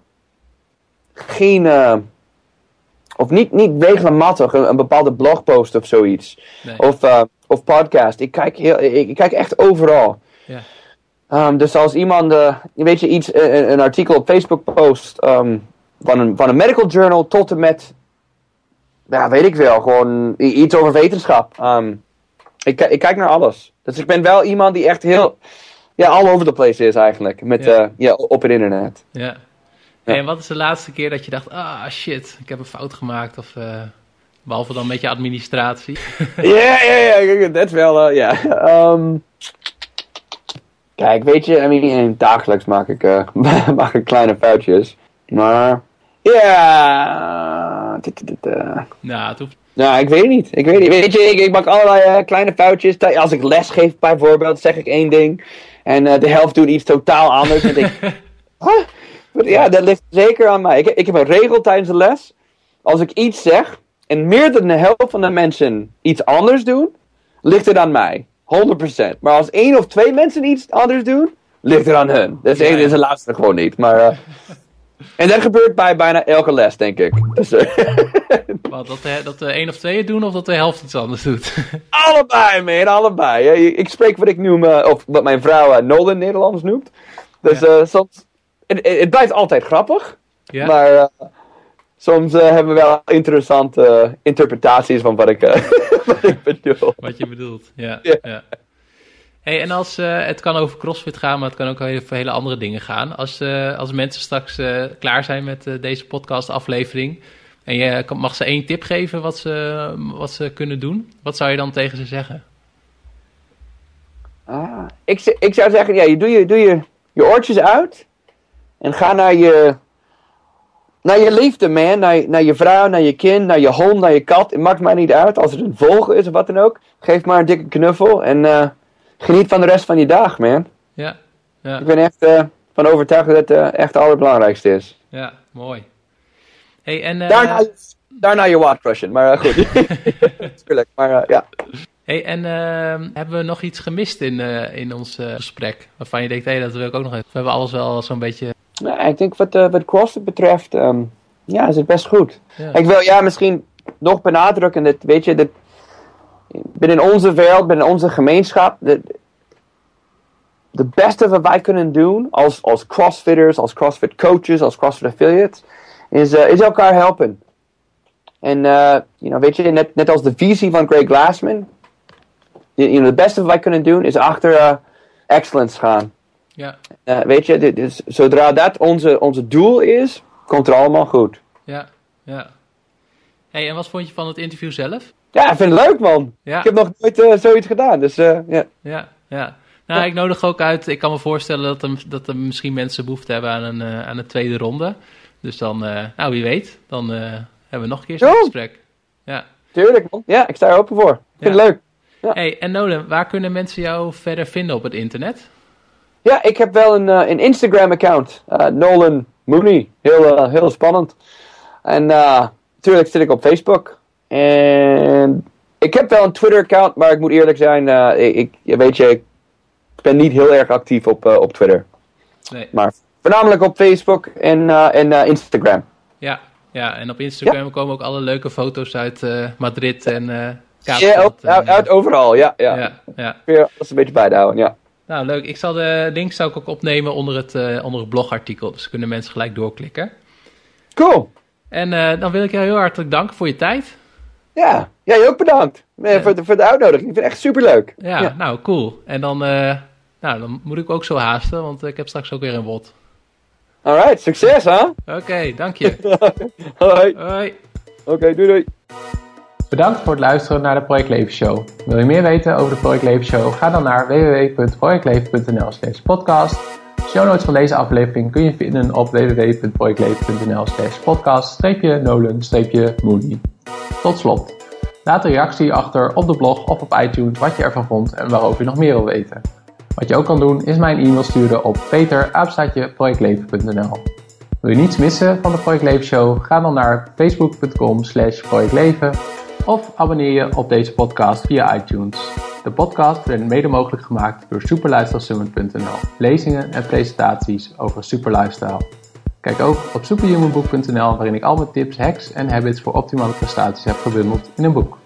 S2: geen of niet, niet regelmatig een, een bepaalde blogpost of zoiets. Of, uh, of podcast. Ik kijk, heel, ik, kijk echt overal. Ja. Um, dus als iemand, uh, weet je, iets, een, eh, een, artikel op Facebook post um, van, een, van een medical journal tot en met, ja, weet ik wel, gewoon iets over wetenschap. Um, ik, ik kijk naar alles. Dus ik ben wel iemand die echt heel, ja, all over the place is eigenlijk. Met, ja. Uh, ja op het internet.
S1: Ja. En wat is de laatste keer dat je dacht, ah shit, ik heb een fout gemaakt? Of, uh, behalve dan met je administratie.
S2: Ja, ja, ja, dat wel, uh, ja. Um, kijk, weet je, I mean, dagelijks maak ik, uh, maak ik kleine foutjes. Maar, ja...
S1: Nou, het hoeft...
S2: Nou, ik weet niet. Ik weet niet. Weet je, ik, ik maak allerlei kleine foutjes. Als ik les geef bijvoorbeeld, zeg ik één ding. En de helft doet iets totaal anders. En huh? Ja, dat ligt zeker aan mij. Ik, ik heb een regel tijdens de les. Als ik iets zeg en meer dan de helft van de mensen iets anders doen, ligt het aan mij. 100%. Maar als één of twee mensen iets anders doen, ligt het aan hun. Dus één is de laatste gewoon niet. Maar, uh, en dat gebeurt bij bijna elke les, denk ik. Dus, uh,
S1: Wat, dat, de, dat de één of twee het doen of dat de helft iets anders doet?
S2: allebei, man, allebei. Ik spreek wat ik noem, uh, of wat mijn vrouw Nolan Nederlands noemt. Dus ja. soms het, het blijft altijd grappig. Ja. Maar uh, soms uh, hebben we wel interessante interpretaties van wat ik, wat ik bedoel.
S1: Wat je bedoelt, ja. ja. ja. Hey, en als, het kan over CrossFit gaan, maar het kan ook over hele andere dingen gaan. Als, als mensen straks klaar zijn met deze podcast aflevering en je mag ze één tip geven wat ze, wat ze kunnen doen, wat zou je dan tegen ze zeggen?
S2: Ah, ik, ik zou zeggen, ja, je doe je, doe je, je oortjes uit en ga naar je, naar je liefde, man. Naar, naar je vrouw, naar je kind, naar je hond, naar je kat. Het maakt mij niet uit. Als het een vogel is of wat dan ook. Geef maar een dikke knuffel. En uh, geniet van de rest van je dag, man.
S1: Ja. ja.
S2: Ik ben echt uh, van overtuigd dat het uh, echt het allerbelangrijkste is.
S1: Ja, mooi. Hey, en,
S2: daarna, daarna je watt Maar goed. Tuurlijk, maar ja.
S1: Hey, en uh, hebben we nog iets gemist in, in ons gesprek? Waarvan je denkt, hé, hey, dat wil ik ook nog even. We hebben alles wel zo'n beetje...
S2: Nou, ik denk wat, wat CrossFit betreft, um, ja, is het best goed. Ja. Ik wil ja, misschien nog benadrukken dat, weet je, dat binnen onze wereld, binnen onze gemeenschap, de, de beste wat wij kunnen doen als, als crossfitters, als crossfit coaches, als crossfit affiliates, is, is elkaar helpen. En you know, weet je, net, net als de visie van Greg Glassman, you know, het beste wat wij kunnen doen is achter uh, excellence gaan.
S1: Ja.
S2: Uh, weet je, dit is, zodra dat onze, onze doel is, komt er allemaal goed.
S1: Ja, ja. Hey, en wat vond je van het interview zelf?
S2: Ja, ik vind het leuk, man. Ja. Ik heb nog nooit uh, zoiets gedaan, dus ja.
S1: Ja, ja. Nou, ik nodig ook uit. Ik kan me voorstellen dat er, dat er misschien mensen behoefte hebben aan een, aan een tweede ronde. Dus dan, nou wie weet, dan hebben we nog een keer zo'n gesprek. Ja.
S2: Tuurlijk, man. Ja, ik sta er open voor. Ik vind het leuk.
S1: Ja. Hey, en Nolan, waar kunnen mensen jou verder vinden op het internet?
S2: Ja, ik heb wel een, uh, een Instagram-account. Uh, Nolan Mooney. Heel, uh, heel spannend. En natuurlijk zit ik op Facebook. En ik heb wel een Twitter-account, maar ik moet eerlijk zijn, ik, ik, weet je, ik ben niet heel erg actief op, op Twitter.
S1: Nee.
S2: Maar voornamelijk op Facebook en, en Instagram.
S1: Ja, ja, en op Instagram ja. komen ook alle leuke foto's uit Madrid en
S2: ja, uit, uit, uit, overal, ja. ja. ja,
S1: ja.
S2: een beetje bij te houden, ja.
S1: Nou, leuk. Ik zal de link zou ik ook opnemen onder het, uh, onder het blogartikel. Dus kunnen mensen gelijk doorklikken.
S2: Cool.
S1: En uh, dan wil ik jou heel hartelijk danken voor je tijd.
S2: Ja, jij ook bedankt ja. voor, de, voor de uitnodiging. Ik vind het echt superleuk.
S1: Ja, ja. nou, cool. En dan, uh, nou, dan moet ik ook zo haasten, want ik heb straks ook weer een bot.
S2: Alright, succes hè?
S1: Oké, okay, dank je.
S2: Hoi.
S1: Hoi.
S2: Oké, doei doei.
S1: Bedankt voor het luisteren naar de Project Leven Show. Wil je meer weten over de Project Leven Show? Ga dan naar www.projectleven.nl slash podcast. Show notes van deze aflevering kun je vinden op www.projectleven.nl slash podcast-nolen-moody. Tot slot, laat een reactie achter op de blog of op iTunes wat je ervan vond en waarover je nog meer wil weten. Wat je ook kan doen is mij een e-mail sturen op peter.projectleven.nl Wil je niets missen van de Project Leven Show? Ga dan naar facebook.com slash projectleven of abonneer je op deze podcast via iTunes. De podcast werd mede mogelijk gemaakt door superlifestylesummit.nl. Lezingen en presentaties over superlifestyle. Kijk ook op superhumanboek.nl waarin ik al mijn tips, hacks en habits voor optimale prestaties heb gebundeld in een boek.